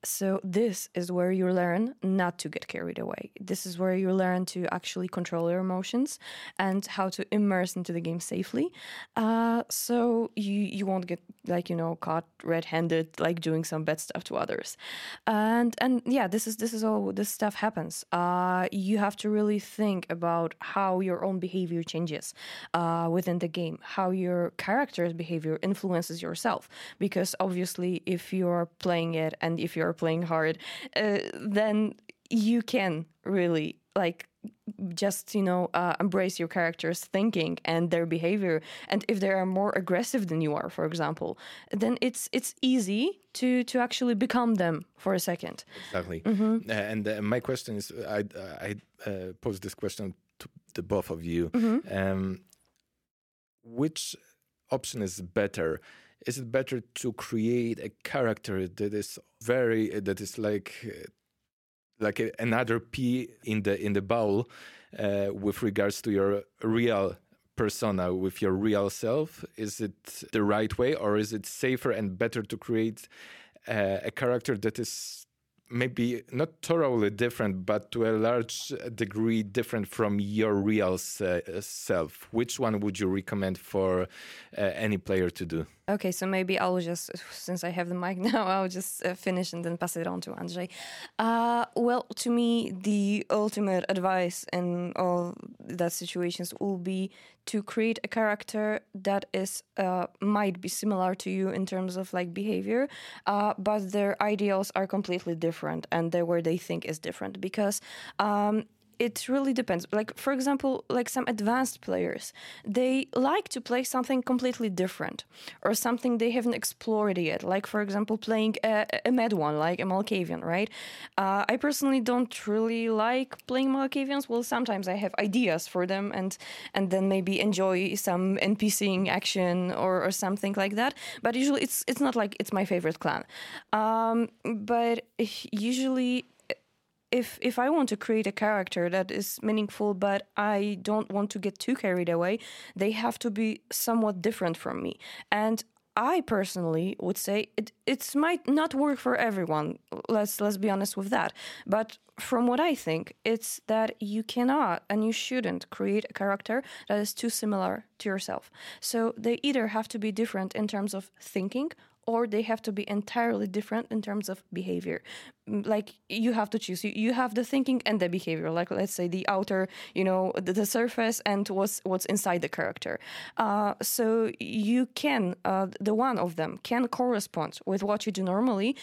So, this is where you learn not to get carried away. This is where you learn to actually control your emotions and how to immerse into the game safely. Uh, so, you, you won't get, like, you know, caught red handed, like doing some bad stuff to others. And, and yeah, this is, this is all this stuff happens. Uh, you have to really think about how your own behavior changes uh, within the game, how your character's behavior influences yourself. Because obviously, if you're playing it and if you're playing hard, uh, then you can really like just you know uh, embrace your character's thinking and their behavior. And if they are more aggressive than you are for example then it's it's easy to to actually become them for a second. Exactly. Mm-hmm. uh, and uh, my question is i i uh, pose this question to the both of you. Mm-hmm. um, which option is better? Is it better to create a character that is very that is like like a, another p in the in the bowl uh, with regards to your real persona with your real self is it the right way or is it safer and better to create uh, a character that is maybe not thoroughly different, but to a large degree different from your real uh, self. Which one would you recommend for uh, any player to do? Okay, so maybe I'll just, since I have the mic now, I'll just uh, finish and then pass it on to Andrzej. Uh, well, to me, the ultimate advice in all that situations will be to create a character that is uh, might be similar to you in terms of like behavior, uh, but their ideals are completely different and the where they think is different because um, it really depends. Like for example, like some advanced players, they like to play something completely different or something they haven't explored yet. Like for example, playing a, a one, like a Malkavian, right? Uh, I personally don't really like playing Malkavians. Well, sometimes I have ideas for them and and then maybe enjoy some NPCing action or, or something like that. But usually, it's it's not like it's my favorite clan. Um, but usually if if I want to create a character that is meaningful, but I don't want to get too carried away, they have to be somewhat different from me. And I personally would say it it might not work for everyone. Let's let's be honest with that. But from what I think, it's that you cannot and you shouldn't create a character that is too similar to yourself. So they either have to be different in terms of thinking or they have to be entirely different in terms of behavior. Like you have to choose. You, you have the thinking and the behavior. Like let's say the outer you know the, the surface and what's what's inside the character. Uh, so you can uh, the one of them can correspond with what you do normally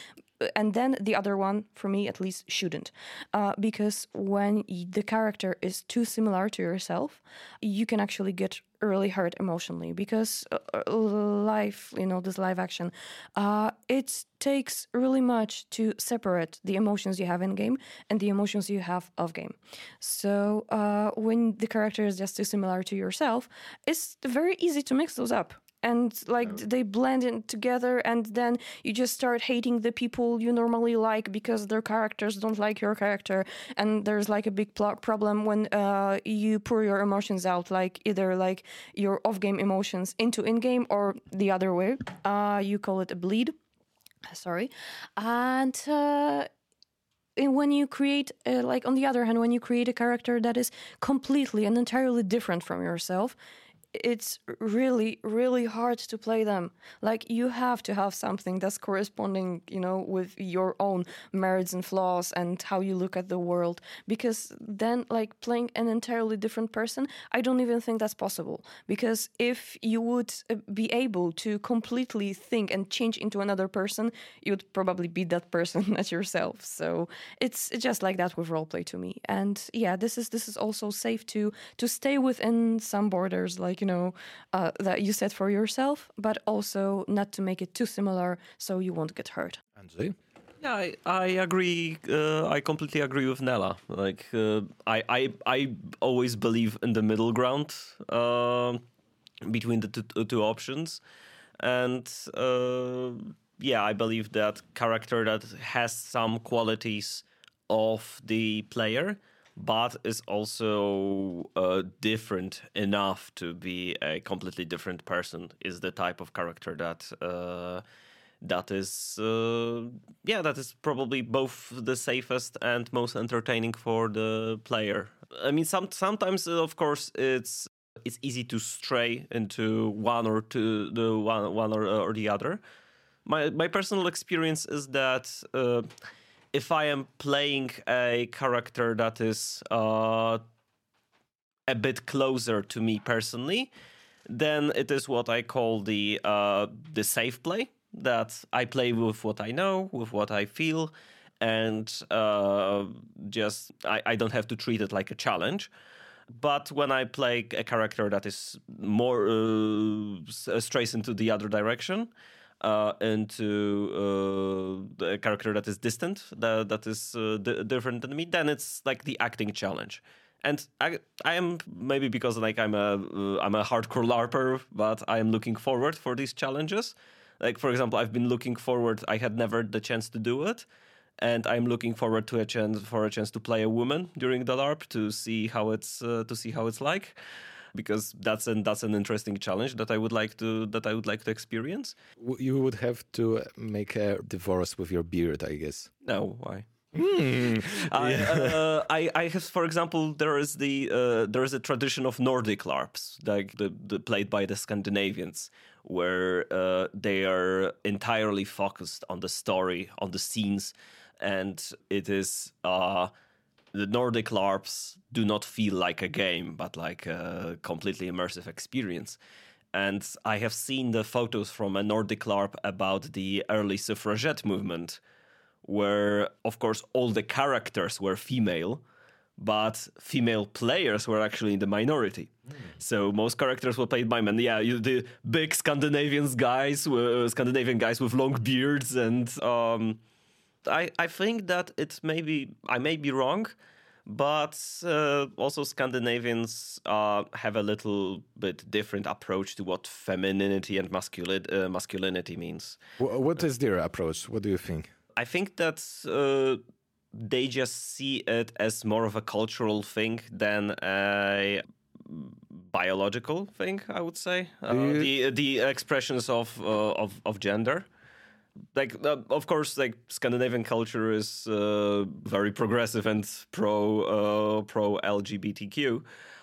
and then the other one for me at least shouldn't. Uh, because when the character is too similar to yourself you can actually get really hurt emotionally because uh, uh life you know this live action uh, it takes really much to separate the emotions you have in game and the emotions you have off game. So uh, when the character is just too similar to yourself it's very easy to mix those up and like they blend in together and then you just start hating the people you normally like because their characters don't like your character. And there's like a big pl- problem when uh, you pour your emotions out like either like your off-game emotions into in-game or the other way. Uh, you call it a bleed. Sorry. And uh, when you create uh, like on the other hand when you create a character that is completely and entirely different from yourself it's really really hard to play them. Like you have to have something that's corresponding you know with your own merits and flaws and how you look at the world. Because then like playing an entirely different person i don't even think that's possible. Because if you would uh, be able to completely think and change into another person you'd probably be that person as yourself. So it's just like that with roleplay to me. And yeah this is this is also safe to to stay within some borders like you know uh, that you set for yourself, but also not to make it too similar so you won't get hurt. Andrzej? Yeah, I, I agree. Uh, I completely agree with Nela. Like, uh, I, I, I always believe in the middle ground uh, between the two, two options, and uh, yeah, I believe that character that has some qualities of the player, but is also uh, different enough to be a completely different person is the type of character that uh, that is uh, yeah that is probably both the safest and most entertaining for the player. I mean some sometimes of course it's it's easy to stray into one or two the one one or, or the other. My my personal experience is that uh, if i am playing a character that is uh, a bit closer to me personally then it is what i call the uh, the safe play that I play with what I know, with what I feel, and uh, just I, I don't have to treat it like a challenge. But when I play a character that is more uh, strays into the other direction, uh, into uh, a character that is distant, that that is uh, d- different than me, then it's like the acting challenge. And I, I am maybe because like I'm a uh, I'm a hardcore larper, but I am looking forward for these challenges like for example i've been looking forward i had never the chance to do it and i'm looking forward to a chance for a chance to play a woman during the larp to see how it's uh, to see how it's like because that's an that's an interesting challenge that i would like to that i would like to experience. You would have to make a divorce with your beard i guess. No why? Hmm. I, uh, I, I have, for example, there is the uh, there is a tradition of Nordic LARPs, like the, the played by the Scandinavians, where uh, they are entirely focused on the story, on the scenes, and it is uh, the Nordic LARPs do not feel like a game, but like a completely immersive experience. And I have seen the photos from a Nordic LARP about the early suffragette movement, where, of course, all the characters were female but female players were actually in the minority. Mm. So most characters were played by men. Yeah, you, the big Scandinavian guys, uh, Scandinavian guys with long beards, and um, I I think that it may be I may be wrong, but uh, also Scandinavians uh, have a little bit different approach to what femininity and masculine uh, masculinity means. What is their approach? What do you think? I think that uh, they just see it as more of a cultural thing than a biological thing. I would say uh, the the expressions of uh, of of gender. Like uh, of course, like Scandinavian culture is uh, very progressive and pro uh, pro LGBTQ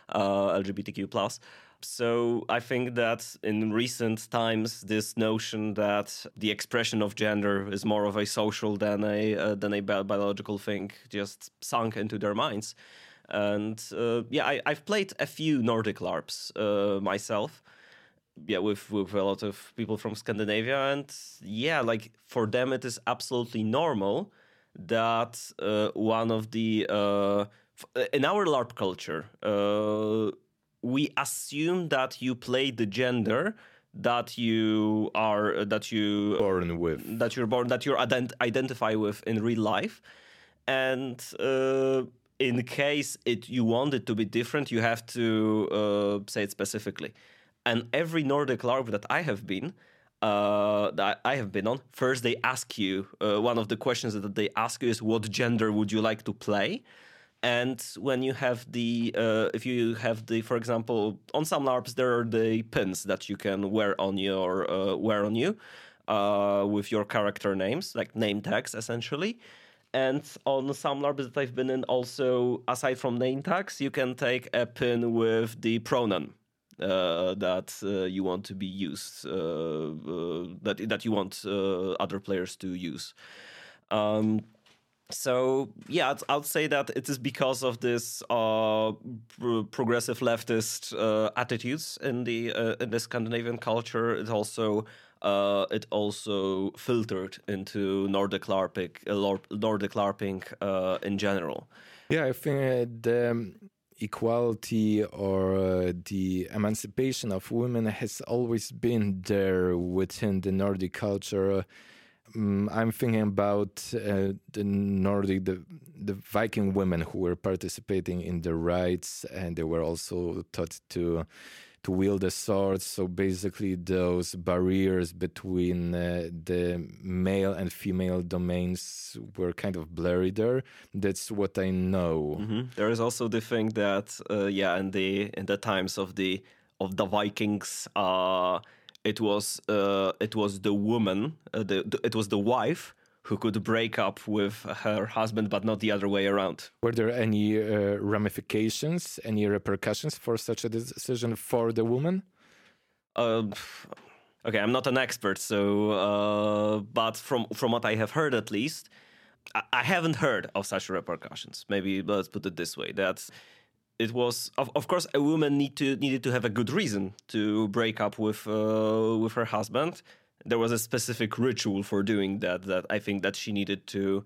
uh, LGBTQ plus. So I think that in recent times, this notion that the expression of gender is more of a social than a uh, than a biological thing just sunk into their minds. And uh, yeah, I, have played a few Nordic LARPs myself. Yeah, with with a lot of people from Scandinavia, and yeah, like for them it is absolutely normal that uh, one of the uh, in our LARP culture uh, we assume that you play the gender that you are that you born with. That you're born that you ident- identify with in real life. And uh, in case it you want it to be different you have to uh, say it specifically and every nordic larp that i have been uh, that I have been on. First, they ask you uh, one of the questions that they ask you is, "What gender would you like to play?" And when you have the, uh, if you have the, for example, on some LARPs there are the pins that you can wear on your uh, wear on you uh, with your character names, like name tags essentially. And on some LARPs that I've been in, also aside from name tags, you can take a pin with the pronoun uh, that uh, you want to be used, uh, uh that that you want uh, other players to use. Um, so yeah, I'd, say that it is because of this progressive leftist attitudes in the in the Scandinavian culture. It also uh, it also filtered into Nordic LARPing, uh, Nordic LARPing uh, in general. Yeah, I think the equality or uh, the emancipation of women has always been there within the Nordic culture. Um, I'm thinking about uh, the Nordic, the, the Viking women who were participating in the rites, and they were also taught to to wield a sword. So basically, those barriers between uh, the male and female domains were kind of blurry there. That's what I know. Mm-hmm. There is also the thing that, uh, yeah, in the in the times of the of the Vikings, uh, it was uh, it was the woman, uh, the, the it was the wife who could break up with her husband, but not the other way around. Were there any uh, ramifications, any repercussions for such a decision for the woman? Uh, okay, I'm not an expert, so uh, but from from what I have heard, at least, I, I haven't heard of such repercussions. Maybe let's put it this way: that it was, of, of course, a woman need to needed to have a good reason to break up with uh, with her husband there was a specific ritual for doing that that I think that she needed to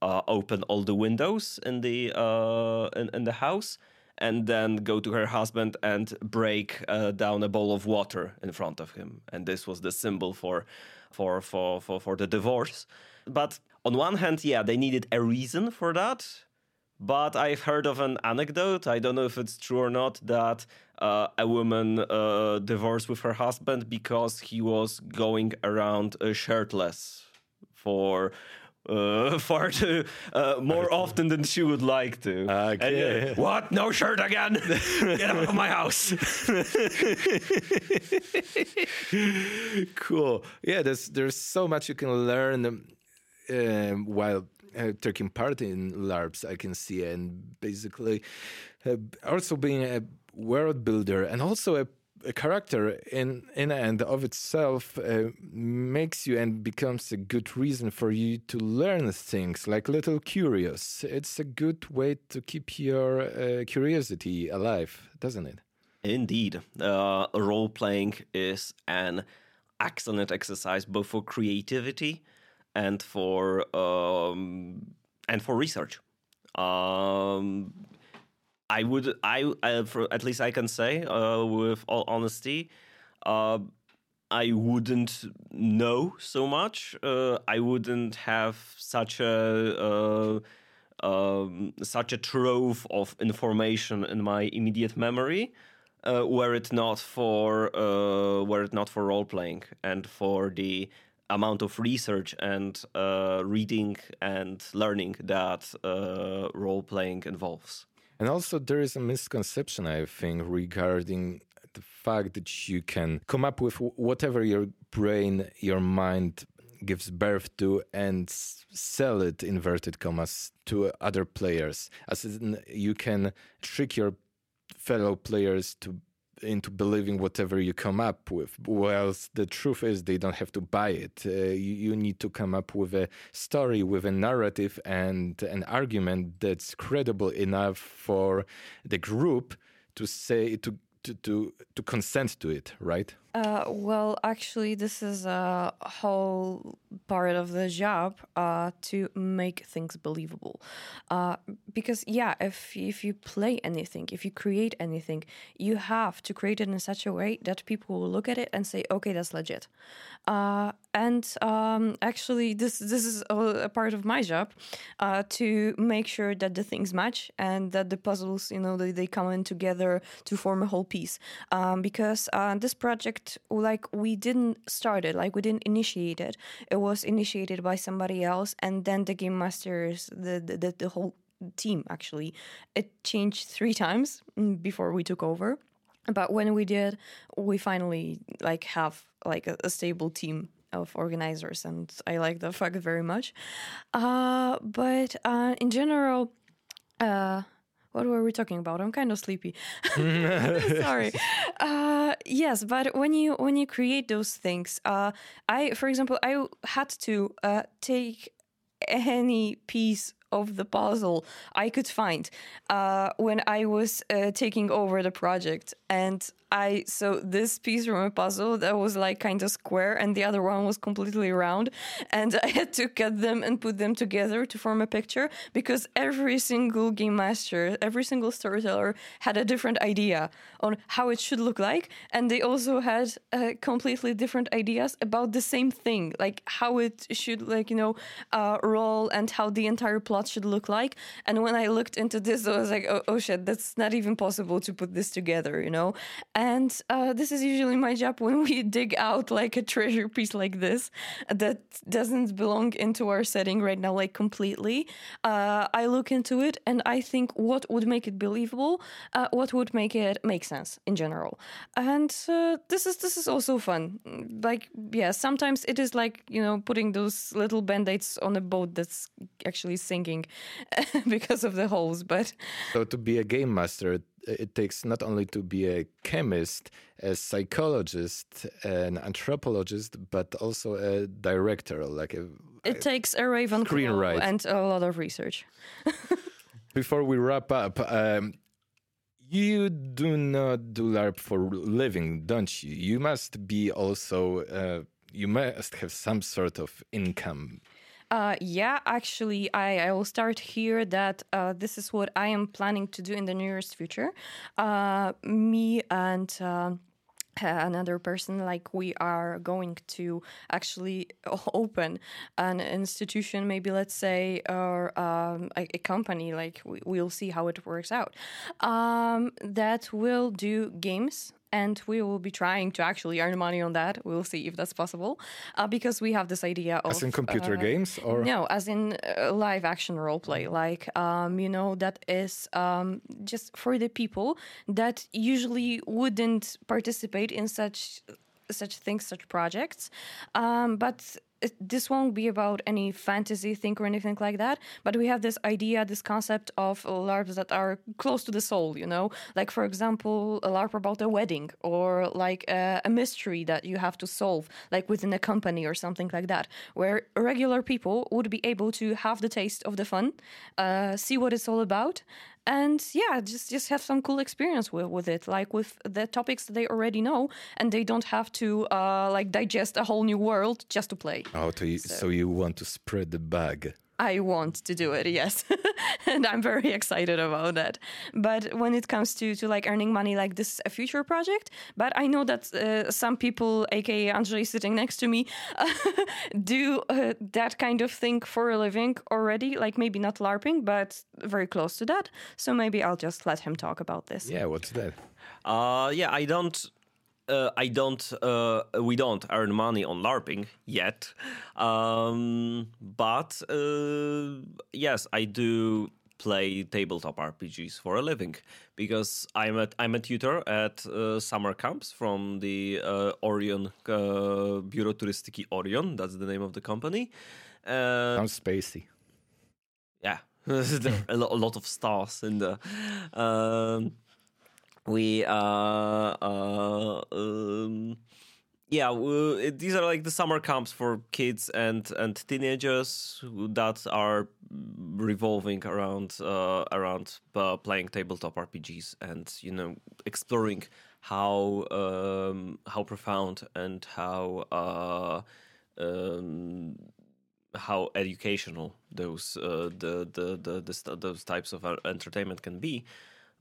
uh, open all the windows in the uh, in, in, the house and then go to her husband and break uh, down a bowl of water in front of him and this was the symbol for for for for, for the divorce but on one hand yeah they needed a reason for that but I've heard of an anecdote. I don't know if it's true or not that uh, a woman uh, divorced with her husband because he was going around uh, shirtless for uh, far too uh, more often than she would like to. Okay. And, uh, what? No shirt again? Get out of my house. cool. Yeah, there's there's so much you can learn um, while uh, taking part in LARPs, I can see, and basically uh, also being a world builder and also a, a character in in and of itself uh, makes you and becomes a good reason for you to learn things like little curious. It's a good way to keep your uh, curiosity alive, doesn't it? Indeed, uh, role playing is an excellent exercise both for creativity and for um, and for research. Um, I would, I, I for, at least I can say uh, with all honesty, uh, I wouldn't know so much. Uh, I wouldn't have such a uh, um, such a trove of information in my immediate memory. Uh, were it not for uh, were it not for role playing and for the amount of research and uh, reading and learning that uh, role playing involves. And also, there is a misconception, I think, regarding the fact that you can come up with whatever your brain, your mind gives birth to and sell it, inverted commas, to other players. As in, you can trick your fellow players to into believing whatever you come up with. Whilst the truth is, they don't have to buy it. Uh, you, you, need to come up with a story, with a narrative, and an argument that's credible enough for the group to say to to to, to consent to it, right? Uh, well, actually, this is a whole part of the job uh, to make things believable. Uh, because yeah, if if you play anything, if you create anything, you have to create it in such a way that people will look at it and say, "Okay, that's legit." And um, actually, this this is a, a part of my job uh, to make sure that the things match and that the puzzles, you know, they, they come in together to form a whole piece. Um, because uh, this project like we didn't start it like we didn't initiate it. It was initiated by somebody else and then the game masters the the, the, the whole team actually. It changed three times mm, before we took over. But when we did we finally like have like a, a stable team of organizers and i like the fact very much uh, but uh, in general uh, what were we talking about? I'm kind of sleepy. Sorry. Uh, yes, but when you when you create those things, uh, I, for example, I had to uh, take any piece of the puzzle I could find uh, when I was uh, taking over the project. And I so this piece from a puzzle that was like kind of square and the other one was completely round and I had to cut them and put them together to form a picture because every single game master, every single storyteller had a different idea on how it should look like and they also had uh, completely different ideas about the same thing like how it should like you know uh, roll and how the entire plot should look like and when I looked into this I was like oh, oh shit that's not even possible to put this together you know and uh, this is usually my job when we dig out like a treasure piece like this that doesn't belong into our setting right now, like completely. Uh, I look into it and I think what would make it believable, uh, what would make it make sense in general. And uh, this is this is also fun. Like yeah, sometimes it is like you know putting those little band-aids on a boat that's actually sinking because of the holes. But so to be a game master, it takes not only to be a chemist, a psychologist, an anthropologist, but also a director. Like a, it a takes a Ravenclaw and a lot of research. Before we wrap up, um, you do not do LARP for living, don't you? You must be also. Uh, you must have some sort of income uh, yeah, actually, I, I will start here that uh, this is what I am planning to do in the nearest future. Uh, me and uh, another person like we are going to actually open an institution maybe let's say or um, a, a, company like we, will see how it works out um, that will do games and we will be trying to actually earn money on that. We'll see if that's possible, uh, because we have this idea of as in computer uh, games or no, as in uh, live action role play. Like um, you know, that is um, just for the people that usually wouldn't participate in such such things, such projects, um, but this won't be about any fantasy thing or anything like that, but we have this idea, this concept of LARPs that are close to the soul, you know? Like, for example, a LARP about a wedding or like a, a mystery that you have to solve, like within a company or something like that, where regular people would be able to have the taste of the fun, uh, see what it's all about, and yeah just just have some cool experience with, with it like with the topics they already know and they don't have to uh, like digest a whole new world just to play oh so you, so. so you want to spread the bug I want to do it, yes. and I'm very excited about that. But when it comes to, to like earning money, like this is a future project. But I know that uh, some people, aka Andrzej sitting next to me, do uh, that kind of thing for a living already. Like maybe not LARPing, but very close to that. So maybe I'll just let him talk about this. Yeah, what's that? Uh, yeah, I don't uh, I don't, uh, we don't earn money on LARPing yet. Um, but uh, yes, I do play tabletop RPGs for a living because I'm a, I'm a tutor at uh, summer camps from the uh, Orion uh, Bureau Turystyki Orion. That's the name of the company. Sounds spacey. Yeah, a lot of stars in the. Um, we uh, uh um, yeah these are like the summer camps for kids and and teenagers that are revolving around uh, around uh, playing tabletop RPGs and you know exploring how um, how profound and how uh, um, how educational those uh, the, the, the the those types of uh, entertainment can be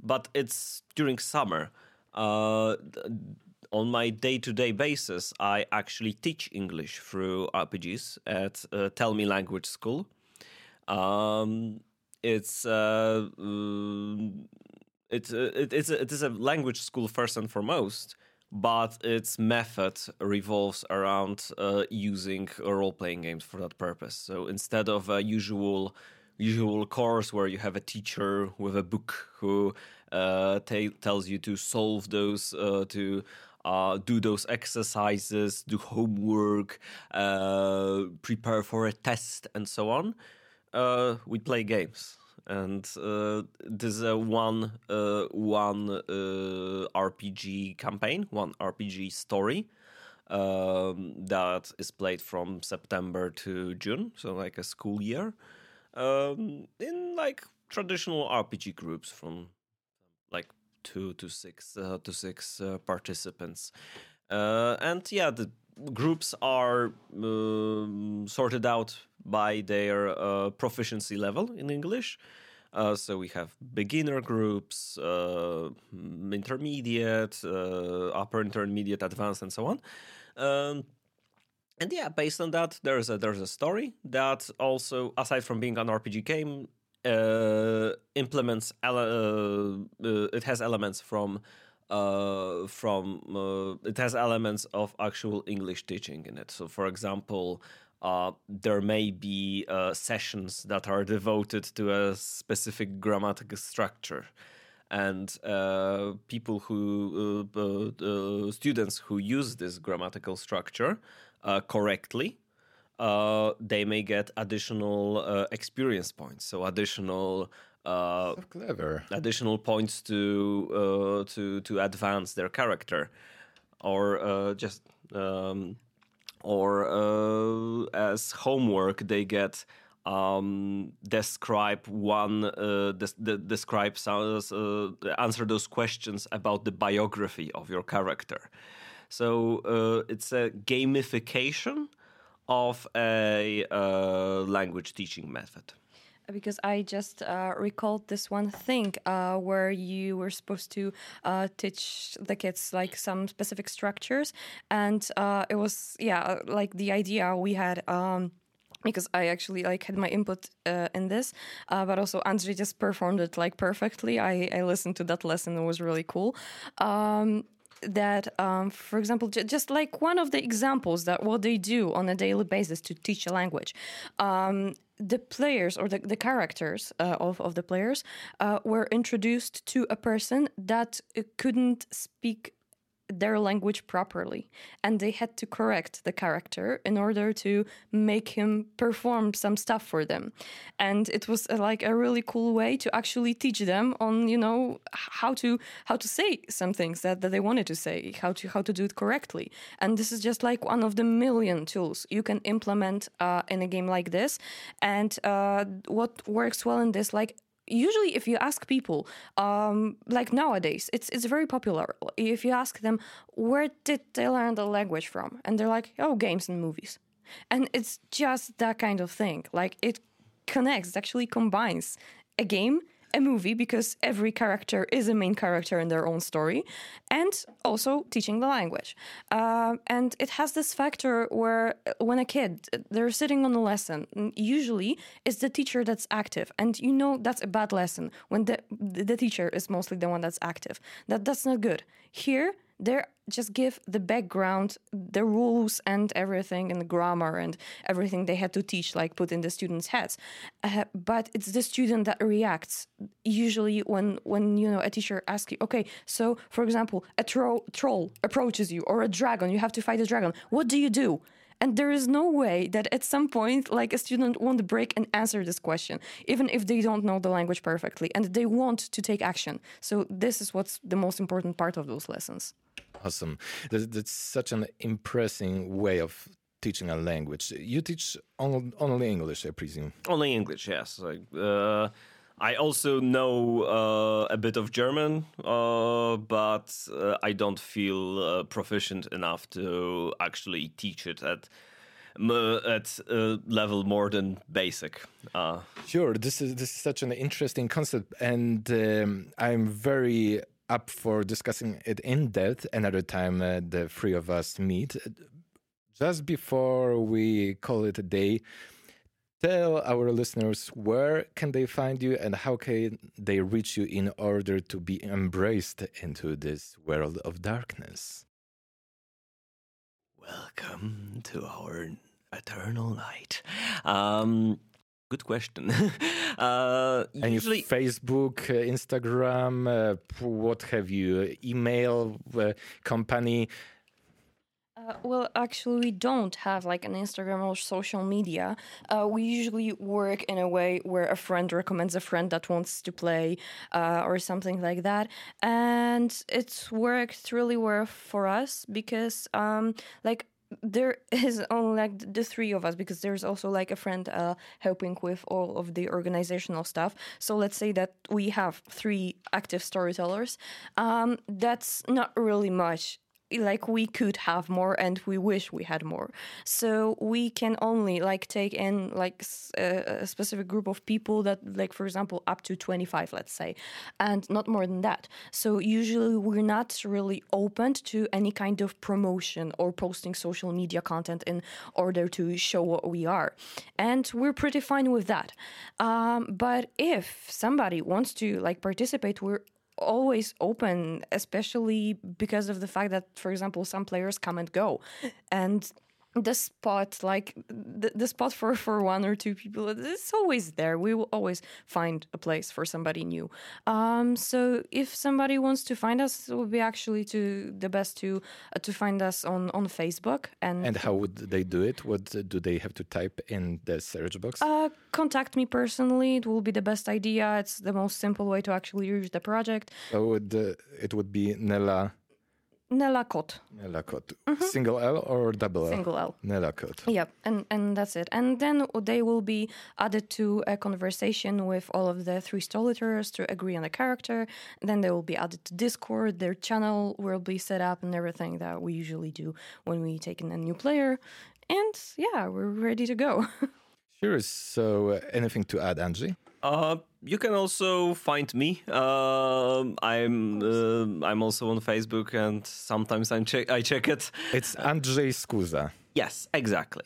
but it's during summer. Uh, on my day-to-day basis, I actually teach English through RPGs at uh, Tell Me Language School. Um, it's uh, it's uh, it, it's a, it is a language school first and foremost, but its method revolves around uh, using role-playing games for that purpose. So instead of a usual usual course where you have a teacher with a book who uh, t- tells you to solve those, uh, to uh, do those exercises, do homework, uh, prepare for a test, and so on. Uh, we play games. And uh, there's a one one RPG campaign, one RPG story um, that is played from September to June, so like a school year. Um, in like traditional RPG groups from like two to six uh, to six uh, participants, uh, and yeah, the groups are um, sorted out by their uh, proficiency level in English. Uh, so we have beginner groups, uh, intermediate, upper intermediate, advanced, and so on. Um, and yeah, based on that, there's a there's a story that also, aside from being an RPG game, uh, implements uh, uh, it has elements from uh, from uh, it has elements of actual English teaching in it. So, for example, uh, there may be sessions that are devoted to a specific grammatical structure and people who students who use this grammatical structure correctly they may get additional experience points. So additional so clever. additional points to to to advance their character. Or just um, or uh, as homework they get um, describe one uh, des- describe uh, answer those questions about the biography of your character so uh, it's a gamification of a uh, language teaching method because I just uh, recalled this one thing uh, where you were supposed to uh, teach the kids like some specific structures, and uh, it was yeah like the idea we had. Um, because I actually like had my input uh, in this, uh, but also Andrzej just performed it like perfectly. I, I listened to that lesson; it was really cool. Um, that, um, for example, j- just like one of the examples that what they do on a daily basis to teach a language, um, the players or the, the characters uh, of, of the players uh, were introduced to a person that couldn't speak their language properly and they had to correct the character in order to make him perform some stuff for them. And it was uh, like a really cool way to actually teach them on you know how to how to say some things that, that they wanted to say how to how to do it correctly. And this is just like one of the million tools you can implement uh, in a game like this. And uh, what works well in this like usually if you ask people um, like nowadays it's it's very popular. If you ask them where did they learn the language from? And they're like oh games and movies. And it's just that kind of thing. Like it connects actually combines a game a movie because every character is a main character in their own story, and also teaching the language. Uh, and it has this factor where uh, when a kid they're sitting on a lesson, usually it's the teacher that's active, and you know that's a bad lesson when the the teacher is mostly the one that's active. That that's not good. Here they just give the background, the rules and everything, and the grammar and everything they had to teach, like put in the students' heads. Uh, but it's the student that reacts. Usually, when when you know a teacher asks you, okay, so for example, a tro- troll approaches you or a dragon, you have to fight a dragon. What do you do? And there is no way that at some point, like a student won't break and answer this question, even if they don't know the language perfectly and they want to take action. So, this is what's the most important part of those lessons. Awesome. That's such an impressive way of teaching a language. You teach only English, I presume. Only English, yes. Uh, I also know uh, a bit of German, uh, but uh, I don't feel uh, proficient enough to actually teach it at at a level more than basic. Uh. Sure, this is this is such an interesting concept, and um, I'm very up for discussing it in depth another time uh, the three of us meet. Just before we call it a day, tell our listeners where can they find you and how can they reach you in order to be embraced into this world of darkness? Welcome to our eternal night. Um, good question. Uh, usually facebook uh, instagram uh, what have you? Email uh, company uh, well, actually, we don't have like an Instagram or social media. Uh, we usually work in a way where a friend recommends a friend that wants to play uh, or something like that. And it's worked really well for us because, um, like, there is only like the three of us because there's also like a friend uh, helping with all of the organizational stuff. So let's say that we have three active storytellers. Um, that's not really much like we could have more and we wish we had more. So we can only like take in like a specific group of people that like for example up to 25 let's say and not more than that. So usually we're not really open to any kind of promotion or posting social media content in order to show what we are. And we're pretty fine with that. Um, but if somebody wants to like participate we're always open, especially because of the fact that, for example, some players come and go, and the spot, like the, the spot for for one or two people, it's always there. We will always find a place for somebody new. Um, so if somebody wants to find us, it would be actually to the best to uh, to find us on on Facebook and. And how would they do it? What do they have to type in the search box? uh, contact me personally. It will be the best idea. It's the most simple way to actually reach the project. so would, uh, it would be Nela Nela Kot, Nela Kot. Single L or double L? Mm-hmm. single L. Nela Kot. Yep, and and that's it. And then they will be added to a conversation with all of the three storytellers to agree on a character. Then they will be added to Discord. Their channel will be set up and everything that we usually do when we take in a new player. And yeah, we're ready to go. Sure. So, uh, anything to add, Angie? Uh, you can also find me. Um I'm uh, I'm also on Facebook, and sometimes I check I check it. It's Andrzej Skuza. Yes, exactly.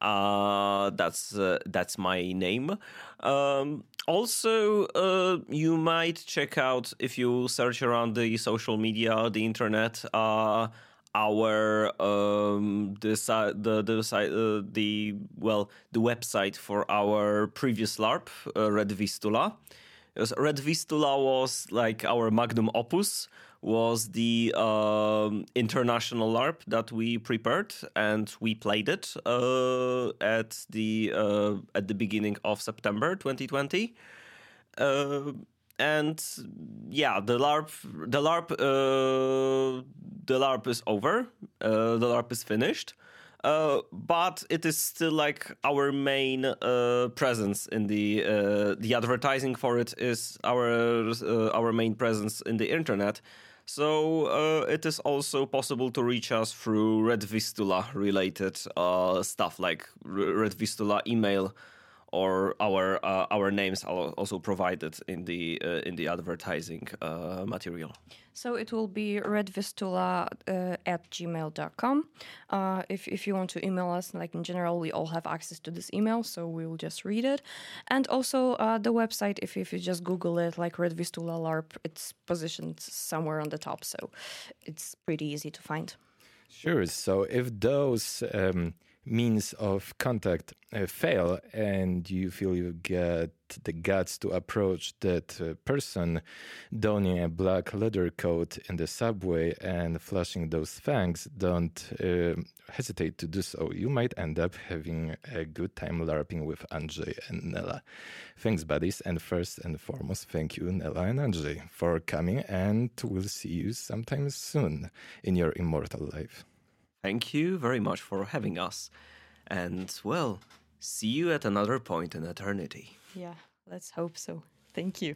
Uh, that's uh, that's my name. Um, also, uh, you might check out if you search around the social media, the internet. Our um, the the the uh, the well the website for our previous LARP, uh, Red Vistula. Red Vistula was like our magnum opus, was the um, international LARP that we prepared and we played it uh, at the uh, at the beginning of September 2020. And yeah, the LARP, the LARP, uh, the LARP is over. Uh, the LARP is finished. Uh, but it is still like our main uh, presence in the uh, the advertising for it is our uh, our main presence in the internet. So it is also possible to reach us through Red Vistula related stuff like Red Vistula email or our uh, our names are also provided in the uh, in the advertising uh, material. So it will be redvistula uh, at gmail.com. Uh, if, if you want to email us, like in general, we all have access to this email, so we will just read it. And also uh, the website, if, if you just Google it, like Red Vistula LARP, it's positioned somewhere on the top, so it's pretty easy to find. Sure. So, if those um, means of contact uh, fail and you feel you get the guts to approach that uh, person donning a black leather coat in the subway and flashing those fangs, don't uh, hesitate to do so. You might end up having a good time LARPing with Andrzej and Nela. Thanks, buddies. And first and foremost, thank you, Nela and Andrzej, for coming, and we'll see you sometime soon in your immortal life. Thank you very much for having us, and well, see you at another point in eternity. Yeah, let's hope so. Thank you.